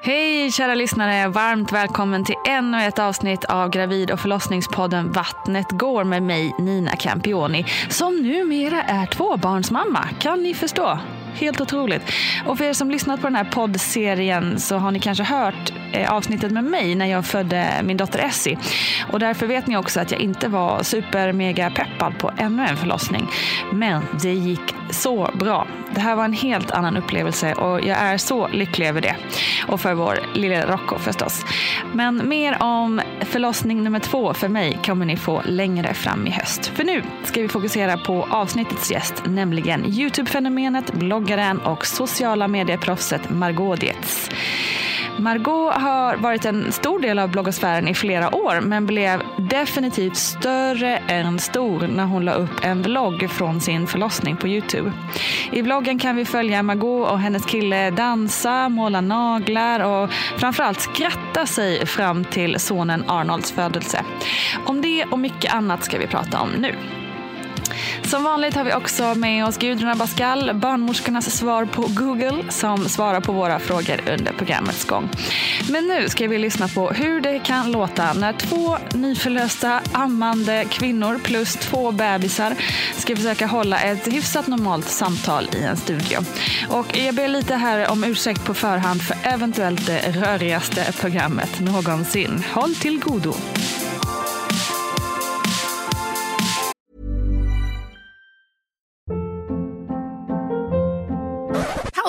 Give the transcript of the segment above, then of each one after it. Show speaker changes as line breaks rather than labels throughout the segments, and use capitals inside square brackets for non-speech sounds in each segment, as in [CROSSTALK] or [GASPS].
Hej kära lyssnare! Varmt välkommen till ännu ett avsnitt av gravid och förlossningspodden Vattnet går med mig Nina Campioni som numera är tvåbarnsmamma. Kan ni förstå? Helt otroligt. Och för er som lyssnat på den här poddserien så har ni kanske hört Eh, avsnittet med mig när jag födde min dotter Essie. Och därför vet ni också att jag inte var super mega peppad på ännu en förlossning. Men det gick så bra. Det här var en helt annan upplevelse och jag är så lycklig över det. Och för vår lilla Rocco förstås. Men mer om förlossning nummer två för mig kommer ni få längre fram i höst. För nu ska vi fokusera på avsnittets gäst, nämligen Youtube-fenomenet, bloggaren och sociala medieproffset Margot Dietz. Margot har varit en stor del av bloggosfären i flera år men blev definitivt större än stor när hon la upp en vlogg från sin förlossning på Youtube. I vloggen kan vi följa Margot och hennes kille dansa, måla naglar och framförallt skratta sig fram till sonen Arnolds födelse. Om det och mycket annat ska vi prata om nu. Som vanligt har vi också med oss Gudrun Abascal, barnmorskornas svar på Google, som svarar på våra frågor under programmets gång. Men nu ska vi lyssna på hur det kan låta när två nyförlösta ammande kvinnor plus två bebisar ska försöka hålla ett hyfsat normalt samtal i en studio. Och jag ber lite här om ursäkt på förhand för eventuellt det rörigaste programmet någonsin. Håll till godo!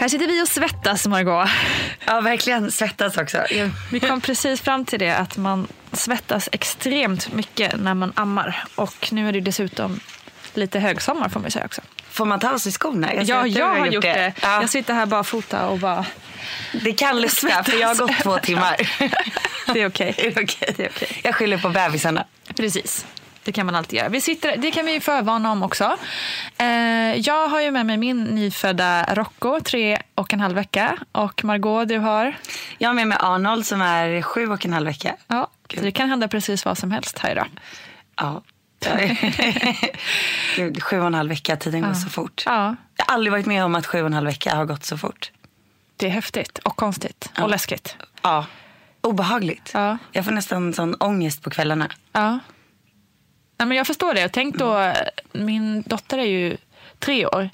Här sitter vi och svettas, Margot.
Ja, verkligen svettas också.
Vi kom precis fram till det att man svettas extremt mycket när man ammar. Och nu är det dessutom lite högsommar får man säga också.
Får man ta av sig skorna?
Jag ja, jag har gjort det. det. Ja. Jag sitter här barfota och bara...
Det kan lukta för jag har gått två timmar. [LAUGHS]
det är okej.
Okay. okay. okay. Jag skyller på bebisarna.
Precis. Det kan man alltid göra. Vi sitter, det kan vi förvarna om också. Eh, jag har ju med mig min nyfödda Rocco, tre och en halv vecka. Och Margot, du har?
Jag har med mig Arnold som är sju och en halv vecka.
Ja, så det kan hända precis vad som helst här idag.
Ja. [LAUGHS] Gud, sju och en halv vecka, tiden ja. går så fort.
Ja.
Jag har aldrig varit med om att sju och en halv vecka har gått så fort.
Det är häftigt och konstigt ja. och läskigt.
Ja, obehagligt.
Ja.
Jag får nästan sån ångest på kvällarna.
Ja. Ja, men jag förstår det. Tänk då, min dotter är ju tre år.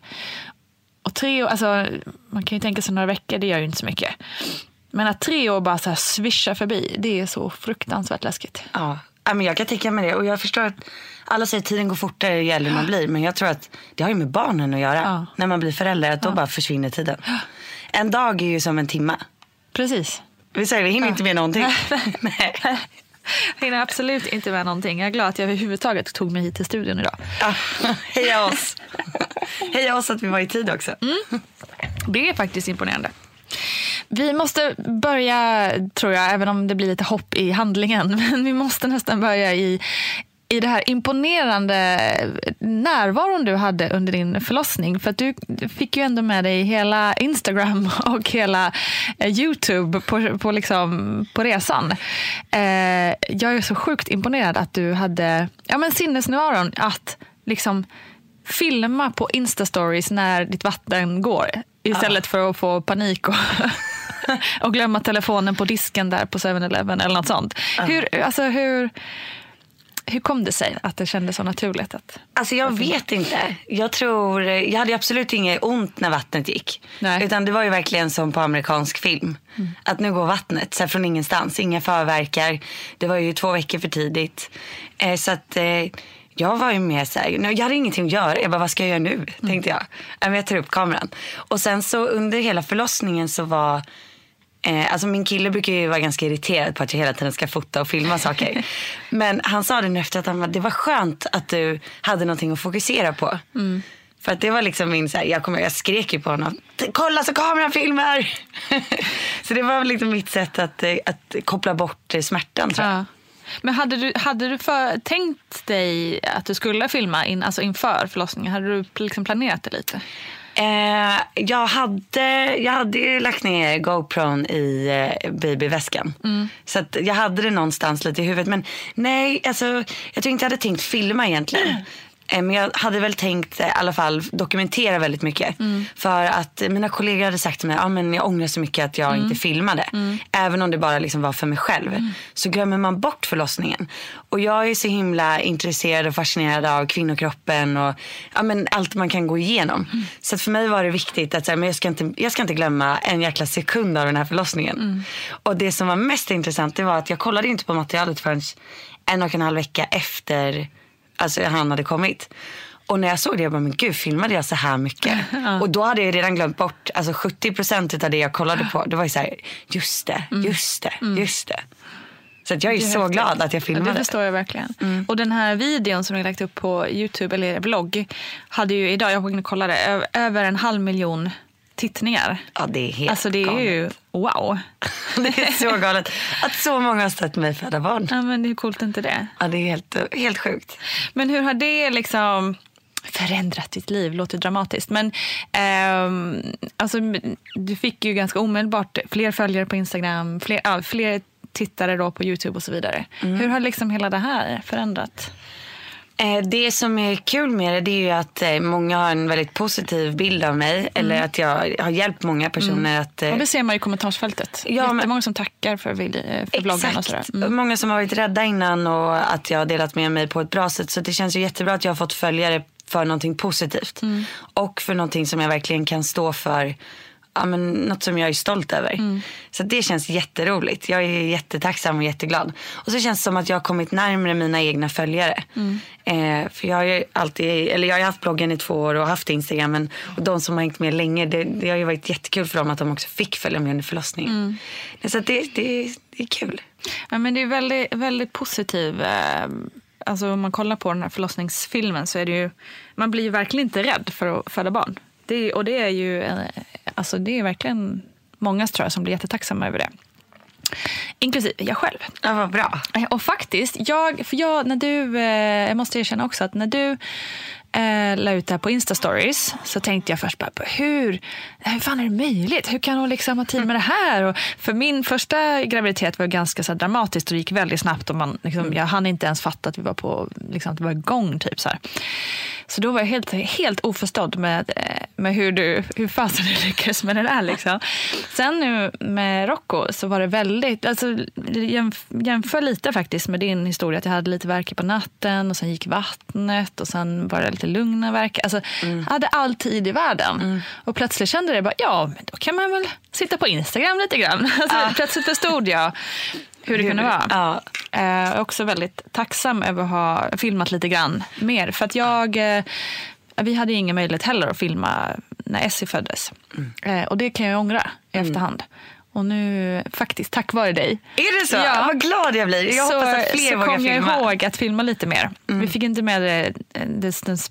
Och tre år, alltså, man kan ju tänka sig några veckor, det gör ju inte så mycket. Men att tre år bara så här svischar förbi, det är så fruktansvärt läskigt.
Ja. ja, men jag kan tänka mig det. Och jag förstår att alla säger att tiden går fortare ju äldre man blir. Men jag tror att det har ju med barnen att göra.
Ja.
När man blir förälder, att då bara försvinner tiden. En dag är ju som en timme.
Precis.
Vi säger vi hinner inte med någonting. [LAUGHS] Nej. [LAUGHS]
Jag hinner absolut inte med någonting. Jag är glad att jag överhuvudtaget tog mig hit till studion idag.
Ja, heja oss. heja oss att vi var i tid också.
Det är faktiskt imponerande. Vi måste börja, tror jag, även om det blir lite hopp i handlingen, [LAUGHS] men vi måste nästan börja i, i det här imponerande närvaron du hade under din förlossning. För du fick ju ändå med dig hela Instagram [LAUGHS] och hela eh, Youtube på, på, liksom, på resan. Eh, jag är så sjukt imponerad att du hade ja, men sinnesnärvaron att liksom filma på Insta-stories när ditt vatten går. Istället för att få panik och, [LAUGHS] och glömma telefonen på disken där på 7-Eleven eller något sånt. Hur, alltså, hur, hur kom det sig att det kändes så naturligt? Att,
Alltså jag vet inte. Jag tror, jag hade absolut inget ont när vattnet gick.
Nej.
Utan det var ju verkligen som på amerikansk film. Att nu går vattnet så från ingenstans. Inga förverkar. Det var ju två veckor för tidigt. Eh, så att eh, jag var ju mer så här, jag hade ingenting att göra. Jag bara, vad ska jag göra nu? Tänkte jag. Jag tar upp kameran. Och sen så under hela förlossningen så var Eh, alltså min kille brukar ju vara ganska irriterad på att jag hela tiden ska fota och filma saker. [LAUGHS] Men han sa det nu efter att han var, det var skönt att du hade någonting att fokusera på. För att det var liksom min, så här, jag, kommer, jag skrek ju på honom. Kolla så kameran filmar! [LAUGHS] så det var liksom mitt sätt att, eh, att koppla bort eh, smärtan tror jag.
Ja. Men hade du, hade du för, tänkt dig att du skulle filma in, alltså inför förlossningen? Hade du liksom planerat det lite?
Eh, jag, hade, jag hade lagt ner GoPron i eh, babyväskan. Så att jag hade det någonstans lite i huvudet. Men nej, alltså, jag tror inte jag hade tänkt filma egentligen. Eh, Men jag hade väl tänkt eh, i alla fall dokumentera väldigt mycket. För att eh, mina kollegor hade sagt till mig att ah, jag ångrar så mycket att jag inte filmade. Även om det bara liksom var för mig själv. Så glömmer man bort förlossningen. Och jag är så himla intresserad och fascinerad av kvinnokroppen och ja, men allt man kan gå igenom. Så att för mig var det viktigt att så här, men jag, ska inte, jag ska inte glömma en jäkla sekund av den här förlossningen. Och det som var mest intressant det var att jag kollade inte på materialet förrän en och en halv vecka efter alltså, han hade kommit. Och när jag såg det, jag bara, men gud, filmade jag så här mycket? [LAUGHS] Och då hade jag redan glömt bort, alltså 70 procent av det jag kollade på, det var ju så här, just det, just det, just det. Så jag är,
är
så
häftigt.
glad att jag
Ja,
filmade.
det förstår jag verkligen. Och den här videon som ni lagt upp på Youtube eller er blogg hade ju idag, jag kollade, över en halv miljon tittningar.
Ja, det är helt
Alltså det är
galet.
ju wow. [LAUGHS]
Det är så galet att så många har sett mig föda barn.
Ja, men hur coolt är inte det?
Ja, det är helt, helt sjukt.
Men hur har det liksom förändrat ditt liv? Låter dramatiskt. Men ehm, alltså, du fick ju ganska omedelbart fler följare på Instagram, fler, ja, fler tittare då på Youtube och så vidare. Hur har liksom hela det här förändrat?
Eh, Det som är kul med det, det är ju att eh, många har en väldigt positiv bild av mig. Eller att jag har hjälpt många personer att... eh,
Och det ser man i kommentarsfältet.
Ja, men-
Jättemånga som tackar för, eh, för bloggen och sådär. Mm.
Många som har varit rädda innan och att jag har delat med mig på ett bra sätt. Så det känns ju jättebra att jag har fått följare för någonting positivt.
Mm.
Och för någonting som jag verkligen kan stå för. Ja, men något som jag är stolt över.
Mm.
Så det känns jätteroligt. Jag är jättetacksam och jätteglad. Och så känns det som att jag har kommit närmare mina egna följare.
Mm.
Eh, för jag har ju alltid, eller jag har haft bloggen i två år och haft Instagram. Men, och de som har hängt med länge, det, det har ju varit jättekul för dem att de också fick följa med under förlossningen.
Mm.
Så det, det, det är kul.
Ja, men det är väldigt, väldigt positiv. Eh, alltså om man kollar på den här förlossningsfilmen så är det ju, man blir ju verkligen inte rädd för att föda barn. Det, och det är ju, eh, alltså det är verkligen många tror jag som blir jättetacksamma över det. Inklusive jag själv.
Ja, vad bra.
Och faktiskt, jag, för jag, när du, eh, jag måste erkänna också att när du eh, la ut det här på Insta-stories så tänkte jag först bara, hur, hur fan är det möjligt? Hur kan hon liksom ha tid med det här? Och för min första graviditet var ganska så dramatiskt och det gick väldigt snabbt. Och man, liksom, jag hann inte ens fatta att vi var på, liksom, att det var igång. Typ, så, här. så då var jag helt, helt oförstådd med, eh, med hur du hur fasen du lyckades med det där. Liksom. Sen nu med Rocco så var det väldigt, alltså, jämf, jämför lite faktiskt med din historia. Att jag hade lite värk på natten och sen gick vattnet och sen var det lite lugna verk. Alltså,
Mm.
Hade all tid i världen. Och plötsligt kände jag bara, ja, men då kan man väl sitta på Instagram lite grann. [LAUGHS] Alltså, Plötsligt förstod jag hur det kunde vara.
Ja.
Eh, Jag är också väldigt tacksam över att ha filmat lite grann mer. För att jag, eh, vi hade ingen möjlighet heller att filma när Essie föddes.
Mm.
Eh, Och det kan jag ångra i efterhand. Och nu, faktiskt tack vare dig,
Är det så?
Ja.
Vad glad jag blir. Jag
så,
hoppas att fler
så
vågar
kom jag
filma. Mm.
ihåg att filma lite mer. Vi fick inte med det, det, den sp-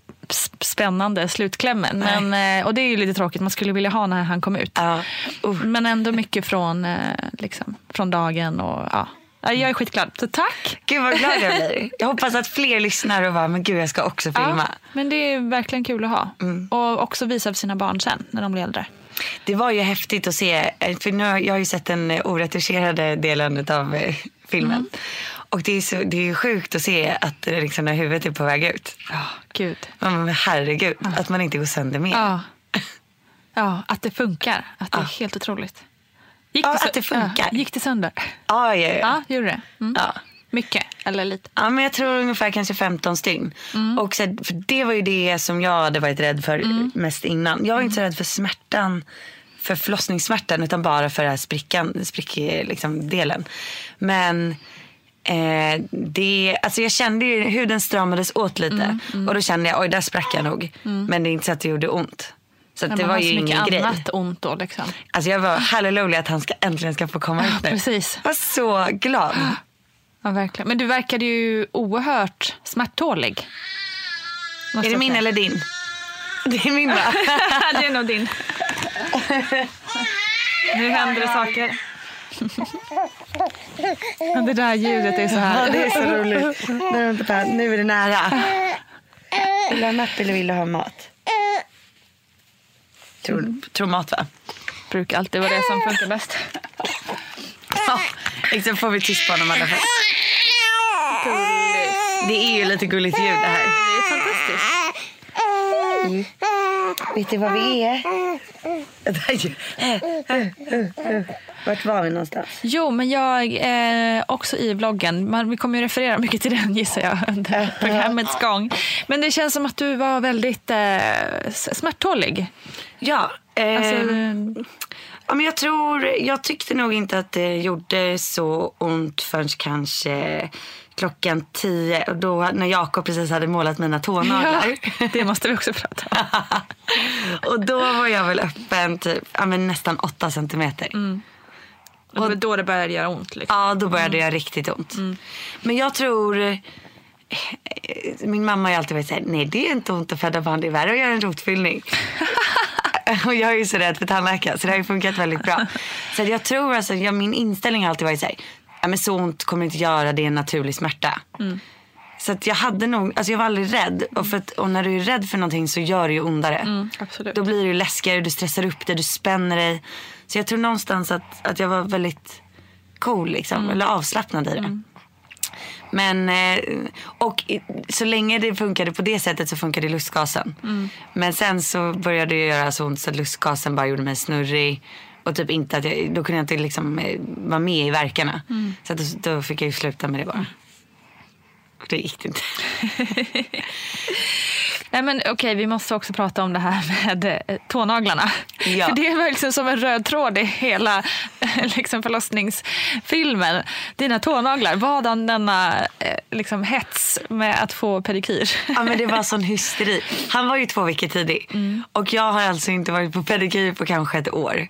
spännande slutklämmen. Men, eh, och det är ju lite tråkigt, man skulle vilja ha när han kom ut.
Ja. Uh.
Men ändå mycket från, eh, liksom, från dagen. Och. Ja, Jag är skitglad, så tack!
Gud vad glad jag blir. Jag hoppas att fler lyssnar och bara, men gud jag ska också filma.
Ja, men det är verkligen kul att ha.
Mm.
Och också visa för sina barn sen, när de blir äldre.
Det var ju häftigt att se, eh, för nu, har- jag har ju sett den eh, oretuscherade delen av eh, filmen.
Mm.
Och det är, så, det är ju sjukt att se att liksom, när huvudet är på väg ut.
Ja, gud.
Men herregud, att man inte går sönder mer.
Ja. [LAUGHS] ja, att det funkar. Att det är helt otroligt. Gick
Ja,
det, sö-
att det funkar.
Ja, gick det sönder?
Ja, ja, ja.
Ja, gjorde det? Mm.
ja.
Mycket, eller lite?
Ja, men jag tror ungefär kanske 15 stygn.
Mm.
Och så, för det var ju det som jag hade varit rädd för
Mm.
mest innan. Jag var inte så rädd för smärtan, för förlossningssmärtan, utan bara för den här sprickan, sprick, liksom, delen. Men eh, det, alltså jag kände ju huden stramades åt lite.
Mm,
Och då kände jag, oj där sprack jag nog. Men det är inte så att det gjorde ont. Så det var ju ingen grej.
annat ont då liksom.
Alltså jag var hallelujah att han ska, äntligen ska få komma ut nu.
precis.
Jag var så glad. [GASPS]
Ja, verkligen. Men du verkade ju oerhört smärttålig. Måste
Är det min
säga.
eller din? [LAUGHS] Det är min va? [LAUGHS]
det är nog din. nu händer det saker. Ja, det där ljudet är så
Ja,
här.
det är så roligt. Nu, är det nära. Vill du ha napp eller vill du ha mat? Tror, tror mat va?
brukar alltid vara det som funkar bäst.
Ja, exakt får vi tyst på honom i alla fall. Det är ju lite gulligt ljud det här.
Det är fantastiskt.
Vet du vad vi är? Vart var vi någonstans?
Jo, men jag eh, också i vloggen. Man, vi kommer ju referera mycket till den gissar jag under programmets gång. Men det känns som att du var väldigt eh, s- smärttålig.
Ja, eh,
Alltså,
ja men jag tror, jag tyckte nog inte att det gjorde så ont förrän kanske klockan tio. Och då när Jakob precis hade målat mina tånaglar.
ja, det måste vi också prata om. [LAUGHS]
och då var jag väl öppen typ, ja, men nästan åtta centimeter.
Och det var då det började göra ont. Liksom.
Ja, då började jag riktigt ont. Men jag tror... eh, Min mamma har alltid varit såhär, nej det är inte ont att föda barn, det är värre att göra en rotfyllning. [LAUGHS] [LAUGHS] och jag är ju så rädd för tandläkare så det har ju funkat väldigt bra. Så jag tror alltså, jag, min inställning har alltid varit såhär, ja men så ont kommer inte göra, det är en naturlig smärta. Så att jag hade nog, alltså jag var aldrig rädd. Och, för att, och när du är rädd för någonting så gör det ju ondare.
absolut.
Då blir det ju läskigare, du stressar upp dig, du spänner dig. Så jag tror någonstans att, att jag var väldigt cool liksom, eller avslappnad i det. Men, eh, och så länge det funkade på det sättet så funkade lustgasen. Men sen så började det göra så ont så att lustgasen bara gjorde mig snurrig. Och typ inte att jag, då kunde jag inte liksom eh, vara med i verkarna. Så att då, då fick jag ju sluta med det bara. Och det gick inte. [LAUGHS]
Nej, men okej, vi måste också prata om det här med eh, tånaglarna.
Ja.
För det är verkligen som en röd tråd i hela eh, liksom förlossningsfilmen. Dina tånaglar, vadan denna eh, liksom, hets med att få pedikyr?
Ja men det var sån hysteri. Han var ju två veckor tidig. Och jag har alltså inte varit på pedikyr på kanske ett år.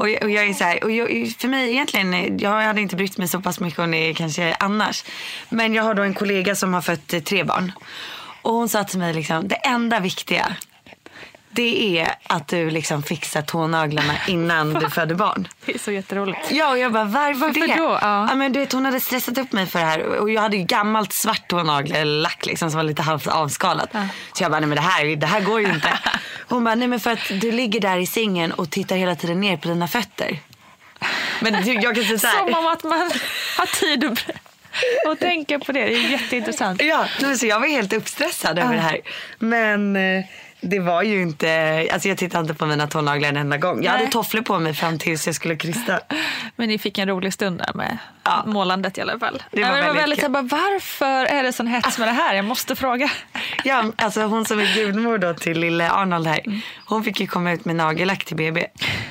Och, jag, och jag är så här, och jag, för mig egentligen, jag hade inte brytt mig så pass mycket om det kanske annars. Men jag har då en kollega som har fött tre barn. Och hon sa till mig liksom, det enda viktiga det är att du liksom fixar tånaglarna innan du [LAUGHS] föder barn.
Det är så jätteroligt.
Ja, och jag bara, varför,
Varför
det?
då? Ja.
men du vet, hon hade stressat upp mig för det här. Och jag hade ju gammalt svart tånagellack liksom, som var lite halvt avskalat. Så jag bara, nej men det här, det här går ju inte. [LAUGHS] Hon bara, nej men för att du ligger där i sängen och tittar hela tiden ner på dina fötter. Men du, jag kan säga så här.
Som om att man har tid att [LAUGHS] och tänka på det. Det är jätteintressant.
Ja, så jag var helt uppstressad över det här. Men, eh, det var ju inte, alltså jag tittade inte på mina tånaglar en enda gång. Jag
Nej.
hade tofflor på mig fram tills jag skulle krysta. [LAUGHS]
Men ni fick en rolig stund där med
Ja.
målandet i alla fall.
Det var
Nej,
väldigt
väldigt
kul.
så här, bara, varför är det sån hets med det här? Jag måste fråga.
Ja, alltså hon som är gudmor då till lille Arnold här. Hon fick ju komma ut med nagellack till BB.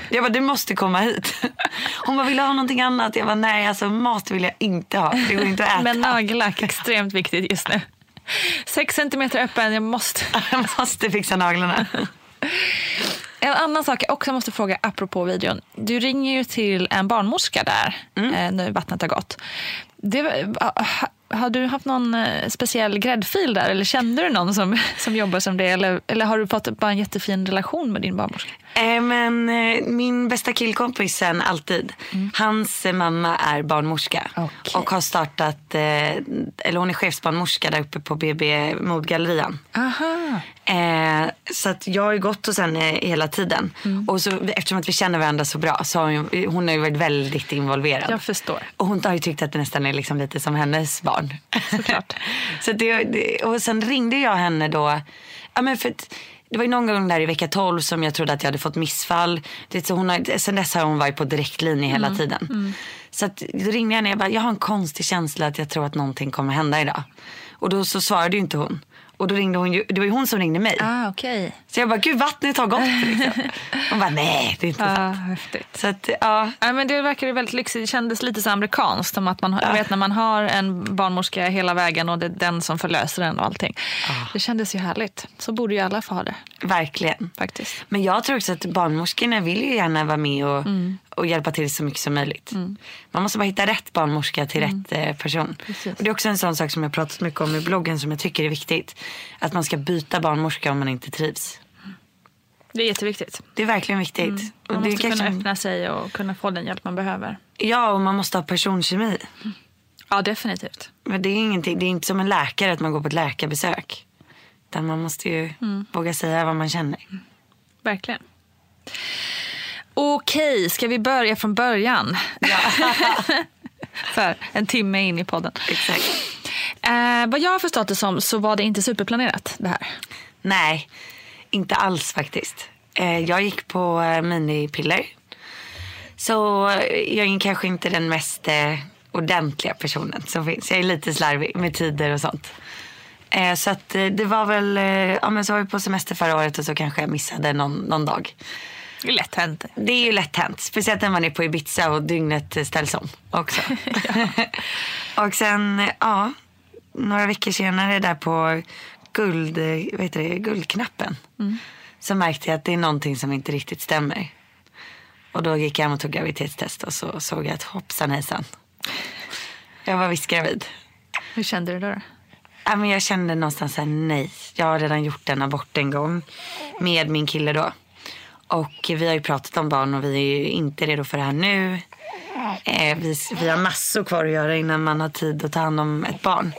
Jag bara, du måste komma hit. [LAUGHS] Hon bara, vill du ha någonting annat? Jag bara, nej alltså mat vill jag inte ha. Det går inte att äta.
Men nagellack, extremt viktigt just nu. Sex centimeter öppen, jag måste. [LAUGHS]
Jag måste fixa naglarna.
En annan sak jag också måste fråga apropå videon. Du ringer ju till en barnmorska där eh, nu vattnet har gått. Det, har du haft någon eh, speciell gräddfil där eller kände du någon som, som jobbar som det eller, eller har du fått bara en jättefin relation med din barnmorska?
Eh, men eh, min bästa killkompis sen alltid. Hans eh, mamma är barnmorska.
Okej.
Och har startat, eller hon är chefsbarnmorska där uppe på BB Modgallerian. Så att jag har ju gått hos henne hela tiden. Och så, eftersom att vi känner varandra så bra så har hon, hon har ju varit väldigt involverad.
Jag förstår.
Och hon har ju tyckt att det nästan är liksom lite som hennes barn.
Såklart. [LAUGHS]
så det, det, och sen ringde jag henne då. Ja, men för att, det var ju någon gång där i vecka 12 som jag trodde att jag hade fått missfall. Det, så hon har, sen dess har hon varit på direktlinje hela tiden. Så att, då ringde jag henne och bara, jag har en konstig känsla att jag tror att någonting kommer hända idag. Och då så svarade ju inte hon. Och då ringde hon ju, det var ju hon som ringde mig.
Ah, okej.
Så jag bara, gud vattnet har gått. Liksom. [LAUGHS] Hon bara, nej det är inte
Ah,
sant.
häftigt.
Så att, ja.
Ja, men det verkar ju väldigt lyxigt. Det kändes lite så amerikanskt. Som att man, jag vet när man har en barnmorska hela vägen och det är den som förlöser den och allting. Det kändes ju härligt. Så borde ju alla få ha det
Verkligen.
faktiskt.
Men jag tror också att barnmorskorna vill ju gärna vara med och, och hjälpa till så mycket som möjligt. Man måste bara hitta rätt barnmorska till rätt eh, person. Och det är också en sån sak som jag pratat mycket om i bloggen som jag tycker är viktigt. Att man ska byta barnmorska om man inte trivs.
Det är jätteviktigt.
Det är verkligen viktigt.
Man
Och det är
måste kunna öppna sig och kunna få den hjälp man behöver.
Ja, och man måste ha personkemi.
Ja, definitivt.
Men det är, ingenting, det är inte som en läkare att man går på ett läkarbesök. Utan man måste ju våga säga vad man känner.
Verkligen. Okej, ska vi börja från början? [LAUGHS] så här, en timme in i podden.
Exakt.
Eh, vad jag har förstått det som så var det inte superplanerat det här.
Nej, inte alls faktiskt. Eh, jag gick på eh, minipiller. Så eh, jag är kanske inte den mest eh, ordentliga personen som finns. Jag är lite slarvig med tider och sånt. Eh, så att eh, det var väl, ja men så var vi på semester förra året och så kanske jag missade någon, någon dag.
Det är lätt hänt.
Det är ju lätt hänt. Speciellt när man är på Ibiza och dygnet ställs om också. [LAUGHS] och sen, ja, några veckor senare där på guld, vad heter det, guldknappen. Så märkte jag att det är någonting som inte riktigt stämmer. Och då gick jag hem och tog graviditetstest och så såg jag att hoppsan hejsan. Jag var visst gravid.
Hur kände du då? då?
Ja, men jag kände någonstans här, nej. Jag har redan gjort en abort en gång. Med min kille då. Och vi har ju pratat om barn och vi är ju inte redo för det här nu. Eh, vi, vi har massor kvar att göra innan man har tid att ta hand om ett barn.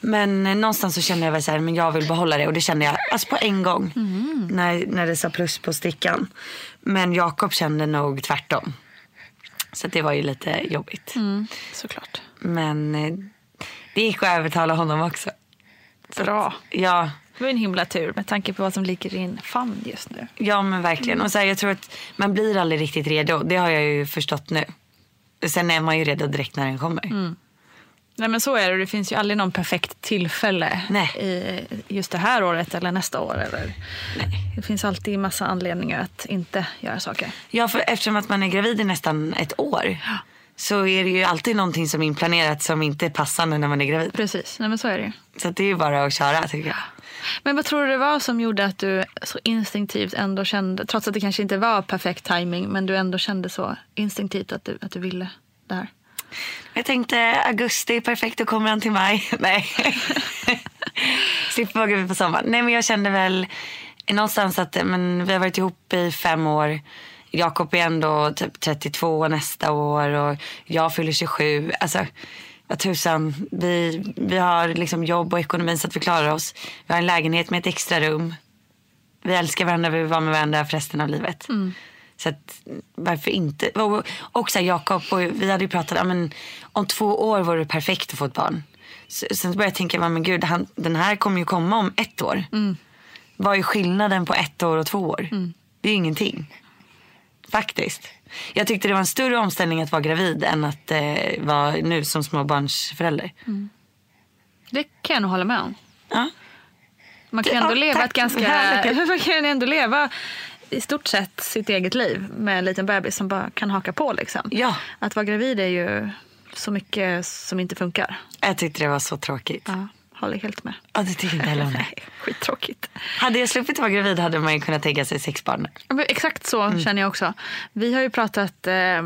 Men eh, någonstans så kände jag väl så här, men jag vill behålla det. Och det kände jag alltså på en gång. När, när det sa plus på stickan. Men Jakob kände nog tvärtom. Så det var ju lite jobbigt.
Såklart.
Men eh, det gick att övertala honom också.
Bra.
Ja,
Det var en himla tur med tanke på vad som ligger i din famn just nu.
ja men verkligen. Och så här, jag tror att man blir aldrig riktigt redo. Det har jag ju förstått nu. Sen är man ju redo direkt när den kommer.
Nej men så är det. Det finns ju aldrig någon perfekt tillfälle
Nej.
i just det här året eller nästa år. Eller. Det finns alltid massa anledningar att inte göra saker.
Ja, för eftersom att man är gravid i nästan ett år. Så är det ju alltid någonting som är inplanerat som inte är passande när man är gravid.
Precis, Nej, men så är det ju.
Så det är ju bara att köra tycker jag.
Men vad tror du det var som gjorde att du så instinktivt ändå kände, trots att det kanske inte var perfekt timing, men du ändå kände så instinktivt att du, att du ville det här?
Jag tänkte augusti är perfekt, då kommer han till maj. [LAUGHS] Nej. Slipper vara gravid på sommaren. Nej men jag kände väl någonstans att men, vi har varit ihop i fem år. Jakob är ändå typ 32 nästa år och jag fyller 27. Alltså tusan. Vi, vi har liksom jobb och ekonomi så att vi klarar oss. Vi har en lägenhet med ett extra rum. Vi älskar varandra, vi vill vara med varandra för resten av livet. Så att, varför inte? Och, och så här, Jakob, och vi hade ju pratat ja, men, om två år vore det perfekt att få ett barn. Så, sen började jag tänka, men gud, han, den här kommer ju komma om ett år. vad är skillnaden på ett år och två år?
Mm.
Det är ingenting. Faktiskt. Jag tyckte det var en större omställning att vara gravid än att eh, vara nu som småbarnsförälder.
Det kan jag nog hålla med om.
Ja.
Man kan
Ja,
ändå leva
tack.
ett ganska...
Härligt. [LAUGHS]
Man kan ändå leva i stort sett sitt eget liv med en liten bebis som bara kan haka på. Liksom.
Ja.
Att vara gravid är ju så mycket som inte funkar.
Jag tyckte det var så tråkigt.
Ja, håller helt med.
Ja, det tycker inte heller om det. [LAUGHS]
Nej, skittråkigt.
Hade jag sluppit vara gravid hade man ju kunnat tänka sig sex barn.
Ja, Exakt så
Mm.
känner jag också. Vi har ju pratat eh,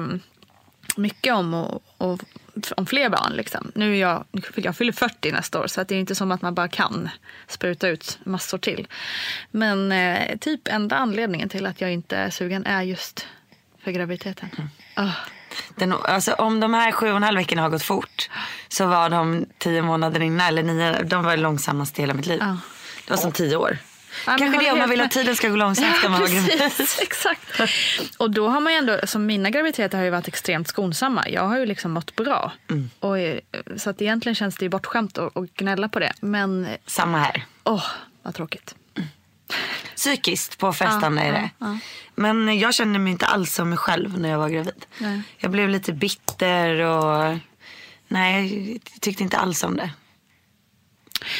mycket om, och, och, om fler barn. Liksom. Nu är jag, jag fyller 40 nästa år så att det är inte som att man bara kan spruta ut massor till. Men eh, typ enda anledningen till att jag inte är sugen är just för graviditeten.
Mm.
Ah,
Den, alltså, om de här sju och en halv veckorna har gått fort så var de tio månader innan, eller nio, de var långsammast i hela mitt liv.
Ja.
Det var som tio år.
Ja,
Kanske det, om man vill att tiden ska gå långsamt ska man vara gravid.
precis, [LAUGHS] exakt. Och då har man ju ändå, som mina graviditeter har ju varit extremt skonsamma. Jag har ju liksom mått bra.
Mm.
Och, eh, så att egentligen känns det ju bortskämt att, att gnälla på det. Men
Samma här.
åh, vad tråkigt.
Psykiskt påfrestande är det. Men jag kände mig inte alls som mig själv när jag var gravid.
Nej.
Jag blev lite bitter och nej, jag tyckte inte alls om det.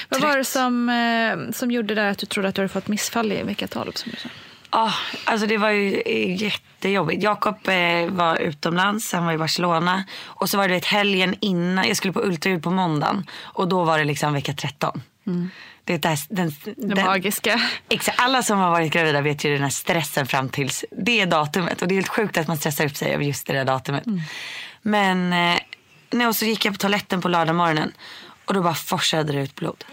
Vad var det
Trött.
som, eh, som gjorde där att du trodde att du hade fått missfall i vecka 12? Som du sa?
Ah, alltså det var ju jättejobbigt. Jakob eh, var utomlands, han var i Barcelona. Och så var det ett helgen innan, jag skulle på ultraljud på måndagen. Och då var det liksom vecka 13. Det är där, den,
Det
den,
magiska.
Exakt, alla som har varit gravida vet ju den här stressen fram tills det datumet. Och det är helt sjukt att man stressar upp sig över just det där datumet. Men eh, nej, och så gick jag på toaletten på lördag morgonen och då bara forsade det ut blod.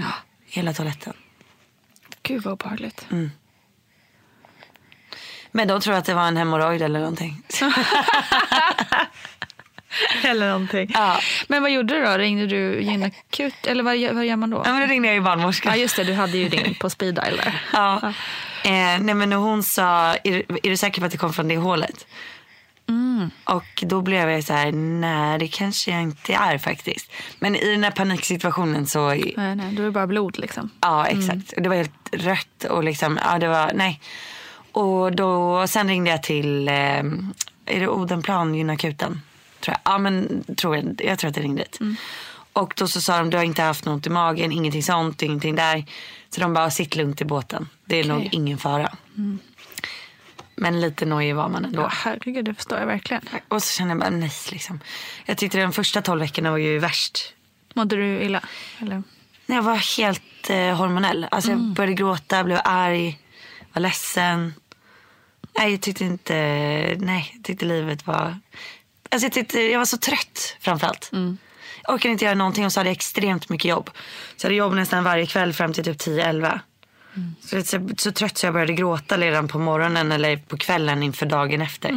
Ja, hela toaletten.
Gud vad obehagligt.
Men de tror att det var en hemorrojd eller någonting. [LAUGHS] [LAUGHS] [LAUGHS]
Eller någonting.
Ja.
Men vad gjorde du då? Ringde du gynekut? Eller vad, vad gör man då?
Ja, men då ringde jag ju barnmorskan.
Ja just det, du hade ju din på speed dial där. [LAUGHS]
Ja. Eh, nej men hon sa, är, du- är du säker på att det kom från det hålet? Och då blev jag så här, nej det kanske jag inte är faktiskt. Men i den här paniksituationen så,
Nej, nej, då är det bara blod liksom.
ja exakt. Och det var helt rött och liksom, ja det var, nej. Och då, sen ringde jag till, eh, är det Odenplan, gynakuten? Tror jag. Ja men tror jag, jag tror att jag ringde dit. Och då så sa de, du har inte haft något i magen, ingenting sånt, ingenting där. Så de bara, sitt lugnt i båten. Det är nog
Okej.
ingen fara. Men lite nojig var man ändå.
Ja, herregud, det förstår jag verkligen.
Och så kände jag bara nej liksom. Jag tyckte de första tolv veckorna var ju värst.
Mådde du illa? Eller?
Jag var helt eh, hormonell. Alltså jag började gråta, blev arg, var ledsen. Nej, jag tyckte inte, nej, jag tyckte livet var... Alltså jag, jag var så trött framförallt. Jag orkade inte göra någonting och så hade jag extremt mycket jobb. Så jag hade jobb nästan varje kväll fram till typ 10-11. Så, jag så, så trött så jag började gråta redan på morgonen eller på kvällen inför dagen efter.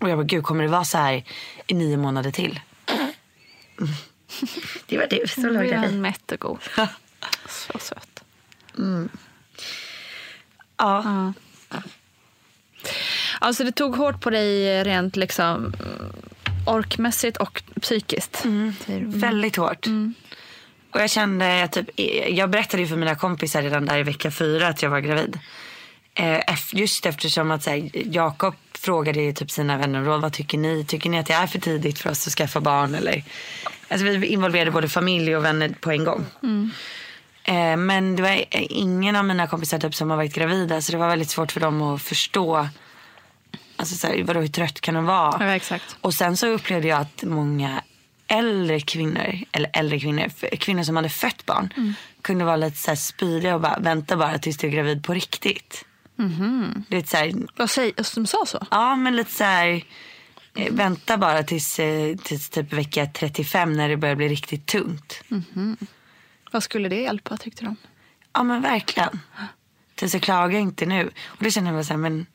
Och jag bara, gud kommer det vara så här i nio månader till? Mm. [LAUGHS] Det var du
Du
låg
är
där i.
mätt och god. [LAUGHS] Så söt.
Ja.
Alltså det tog hårt på dig rent liksom mm, orkmässigt och psykiskt. du.
Väldigt hårt. Och jag kände, typ, jag berättade ju för mina kompisar redan där i vecka fyra att jag var gravid. Eh, Just eftersom att Jakob frågade ju typ sina vänner råd, vad tycker ni? Tycker ni att det är för tidigt för oss att skaffa barn? Eller? Alltså vi involverade både familj och vänner på en gång. Eh, Men det var ingen av mina kompisar typ, som har varit gravida så det var väldigt svårt för dem att förstå. Alltså så här, vadå, hur trött kan de vara?
Ja, exakt.
Och sen så upplevde jag att många äldre kvinnor, eller äldre kvinnor, kvinnor som hade fött barn,
Mm.
kunde vara lite så här spydiga och bara vänta bara tills du är gravid på riktigt.
Mhm.
Lite så här,
Vad säger, som sa så?
ja men lite så här, eh, vänta bara tills, eh, tills typ vecka 35 när det börjar bli riktigt tungt.
Vad skulle det hjälpa tyckte de?
Ja men verkligen. Tills jag klagar inte nu. Och då känner jag bara så här, men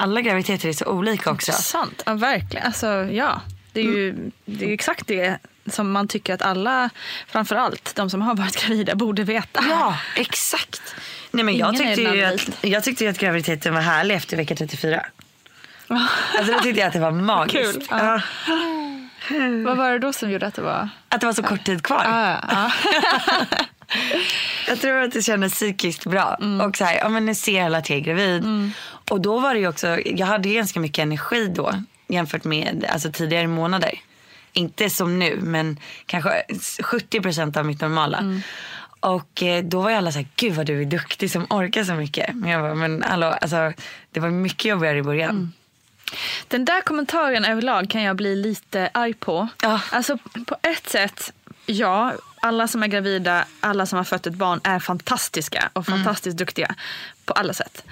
alla graviditeter är så olika också.
Sant, ja, verkligen. Alltså, ja. Det är ju det är exakt det som man tycker att alla, framförallt de som har varit [LAUGHS] gravida, borde veta.
Ja, exakt. Nej, men jag,
Ingen
tyckte ju att, jag tyckte ju att graviditeten var härlig efter vecka 34. [LAUGHS] Alltså då tyckte jag att det var magiskt.
Kul, ja. Vad var det då som gjorde att det var...
Att det var så kort tid kvar.
Ja, ja, [LAUGHS]
Jag tror att det kändes psykiskt bra. Och så här, ja men nu ser alla att jag är gravid. Och då var det ju också, jag hade ju ganska mycket energi då jämfört med alltså, tidigare månader. Inte som nu, men kanske 70 procent av mitt normala. Och eh, då var ju alla så här, gud vad du är duktig som orkar så mycket. Men jag bara, men hallå, alltså, det var mycket jobbigare i början.
Den där kommentaren överlag kan jag bli lite arg på.
Ja.
Alltså på ett sätt, ja, alla som är gravida, alla som har fött ett barn är fantastiska och
Mm.
fantastiskt duktiga på alla sätt.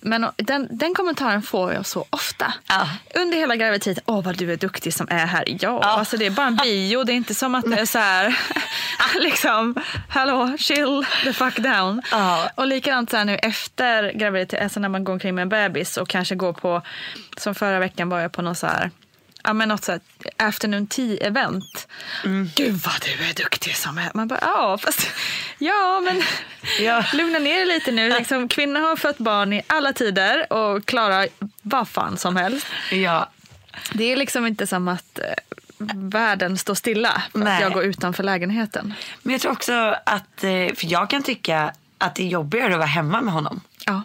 Men den, den kommentaren får jag så ofta.
Ja.
Under hela graviditeten. Åh, vad du är duktig som är här. Ja, alltså det är bara en bio. Det är inte som att det är så här, [LAUGHS] liksom, hallå, chill the fuck down.
Ja.
Och likadant så här nu efter graviditet, alltså när man går omkring med en bebis och kanske går på, som förra veckan var jag på någon så här, ja men något så här afternoon tea event. Gud vad du är duktig som är. Man bara, ja fast, [LAUGHS] ja men [LAUGHS]
Ja.
lugna ner dig lite nu. Liksom, kvinnor har fött barn i alla tider och klarar vad fan som helst.
Ja,
Det är liksom inte som att eh, världen står stilla för
Nej.
att jag går utanför lägenheten.
men jag tror också att, eh, för jag kan tycka att det är jobbigare att vara hemma med honom.
Ja.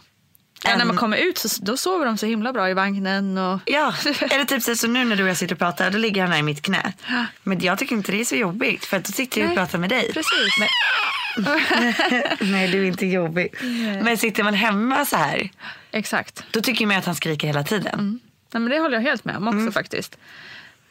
Ja, när man kommer ut så då sover de så himla bra i vagnen. Och...
Ja, [LAUGHS] eller typ så nu när du och jag sitter och pratar, då ligger han här i mitt knä. Men jag tycker inte det är så jobbigt för att då sitter jag och
Nej,
pratar med dig.
Precis.
Men, [LAUGHS] nej, du är inte jobbig. Men sitter man hemma så här,
Exakt.
då tycker man att han skriker hela tiden.
Nej, men det håller jag helt med om
Mm.
också faktiskt.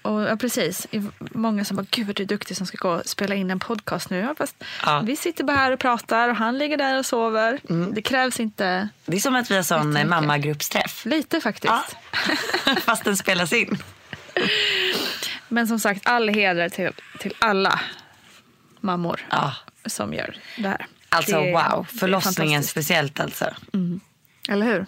Och ja, precis. Många som bara, gud vad du är duktig som ska gå och spela in en podcast nu. Ja, fast
Ja.
Vi sitter bara här och pratar och han ligger där och sover. Det krävs inte
Det är som att vi har sån mammagruppsträff.
lite faktiskt.
Ja. [LAUGHS] Fast den spelas in.
Men som sagt, all heder till, till alla mammor som gör det här.
Alltså
Det
wow, förlossningen speciellt alltså.
Eller hur?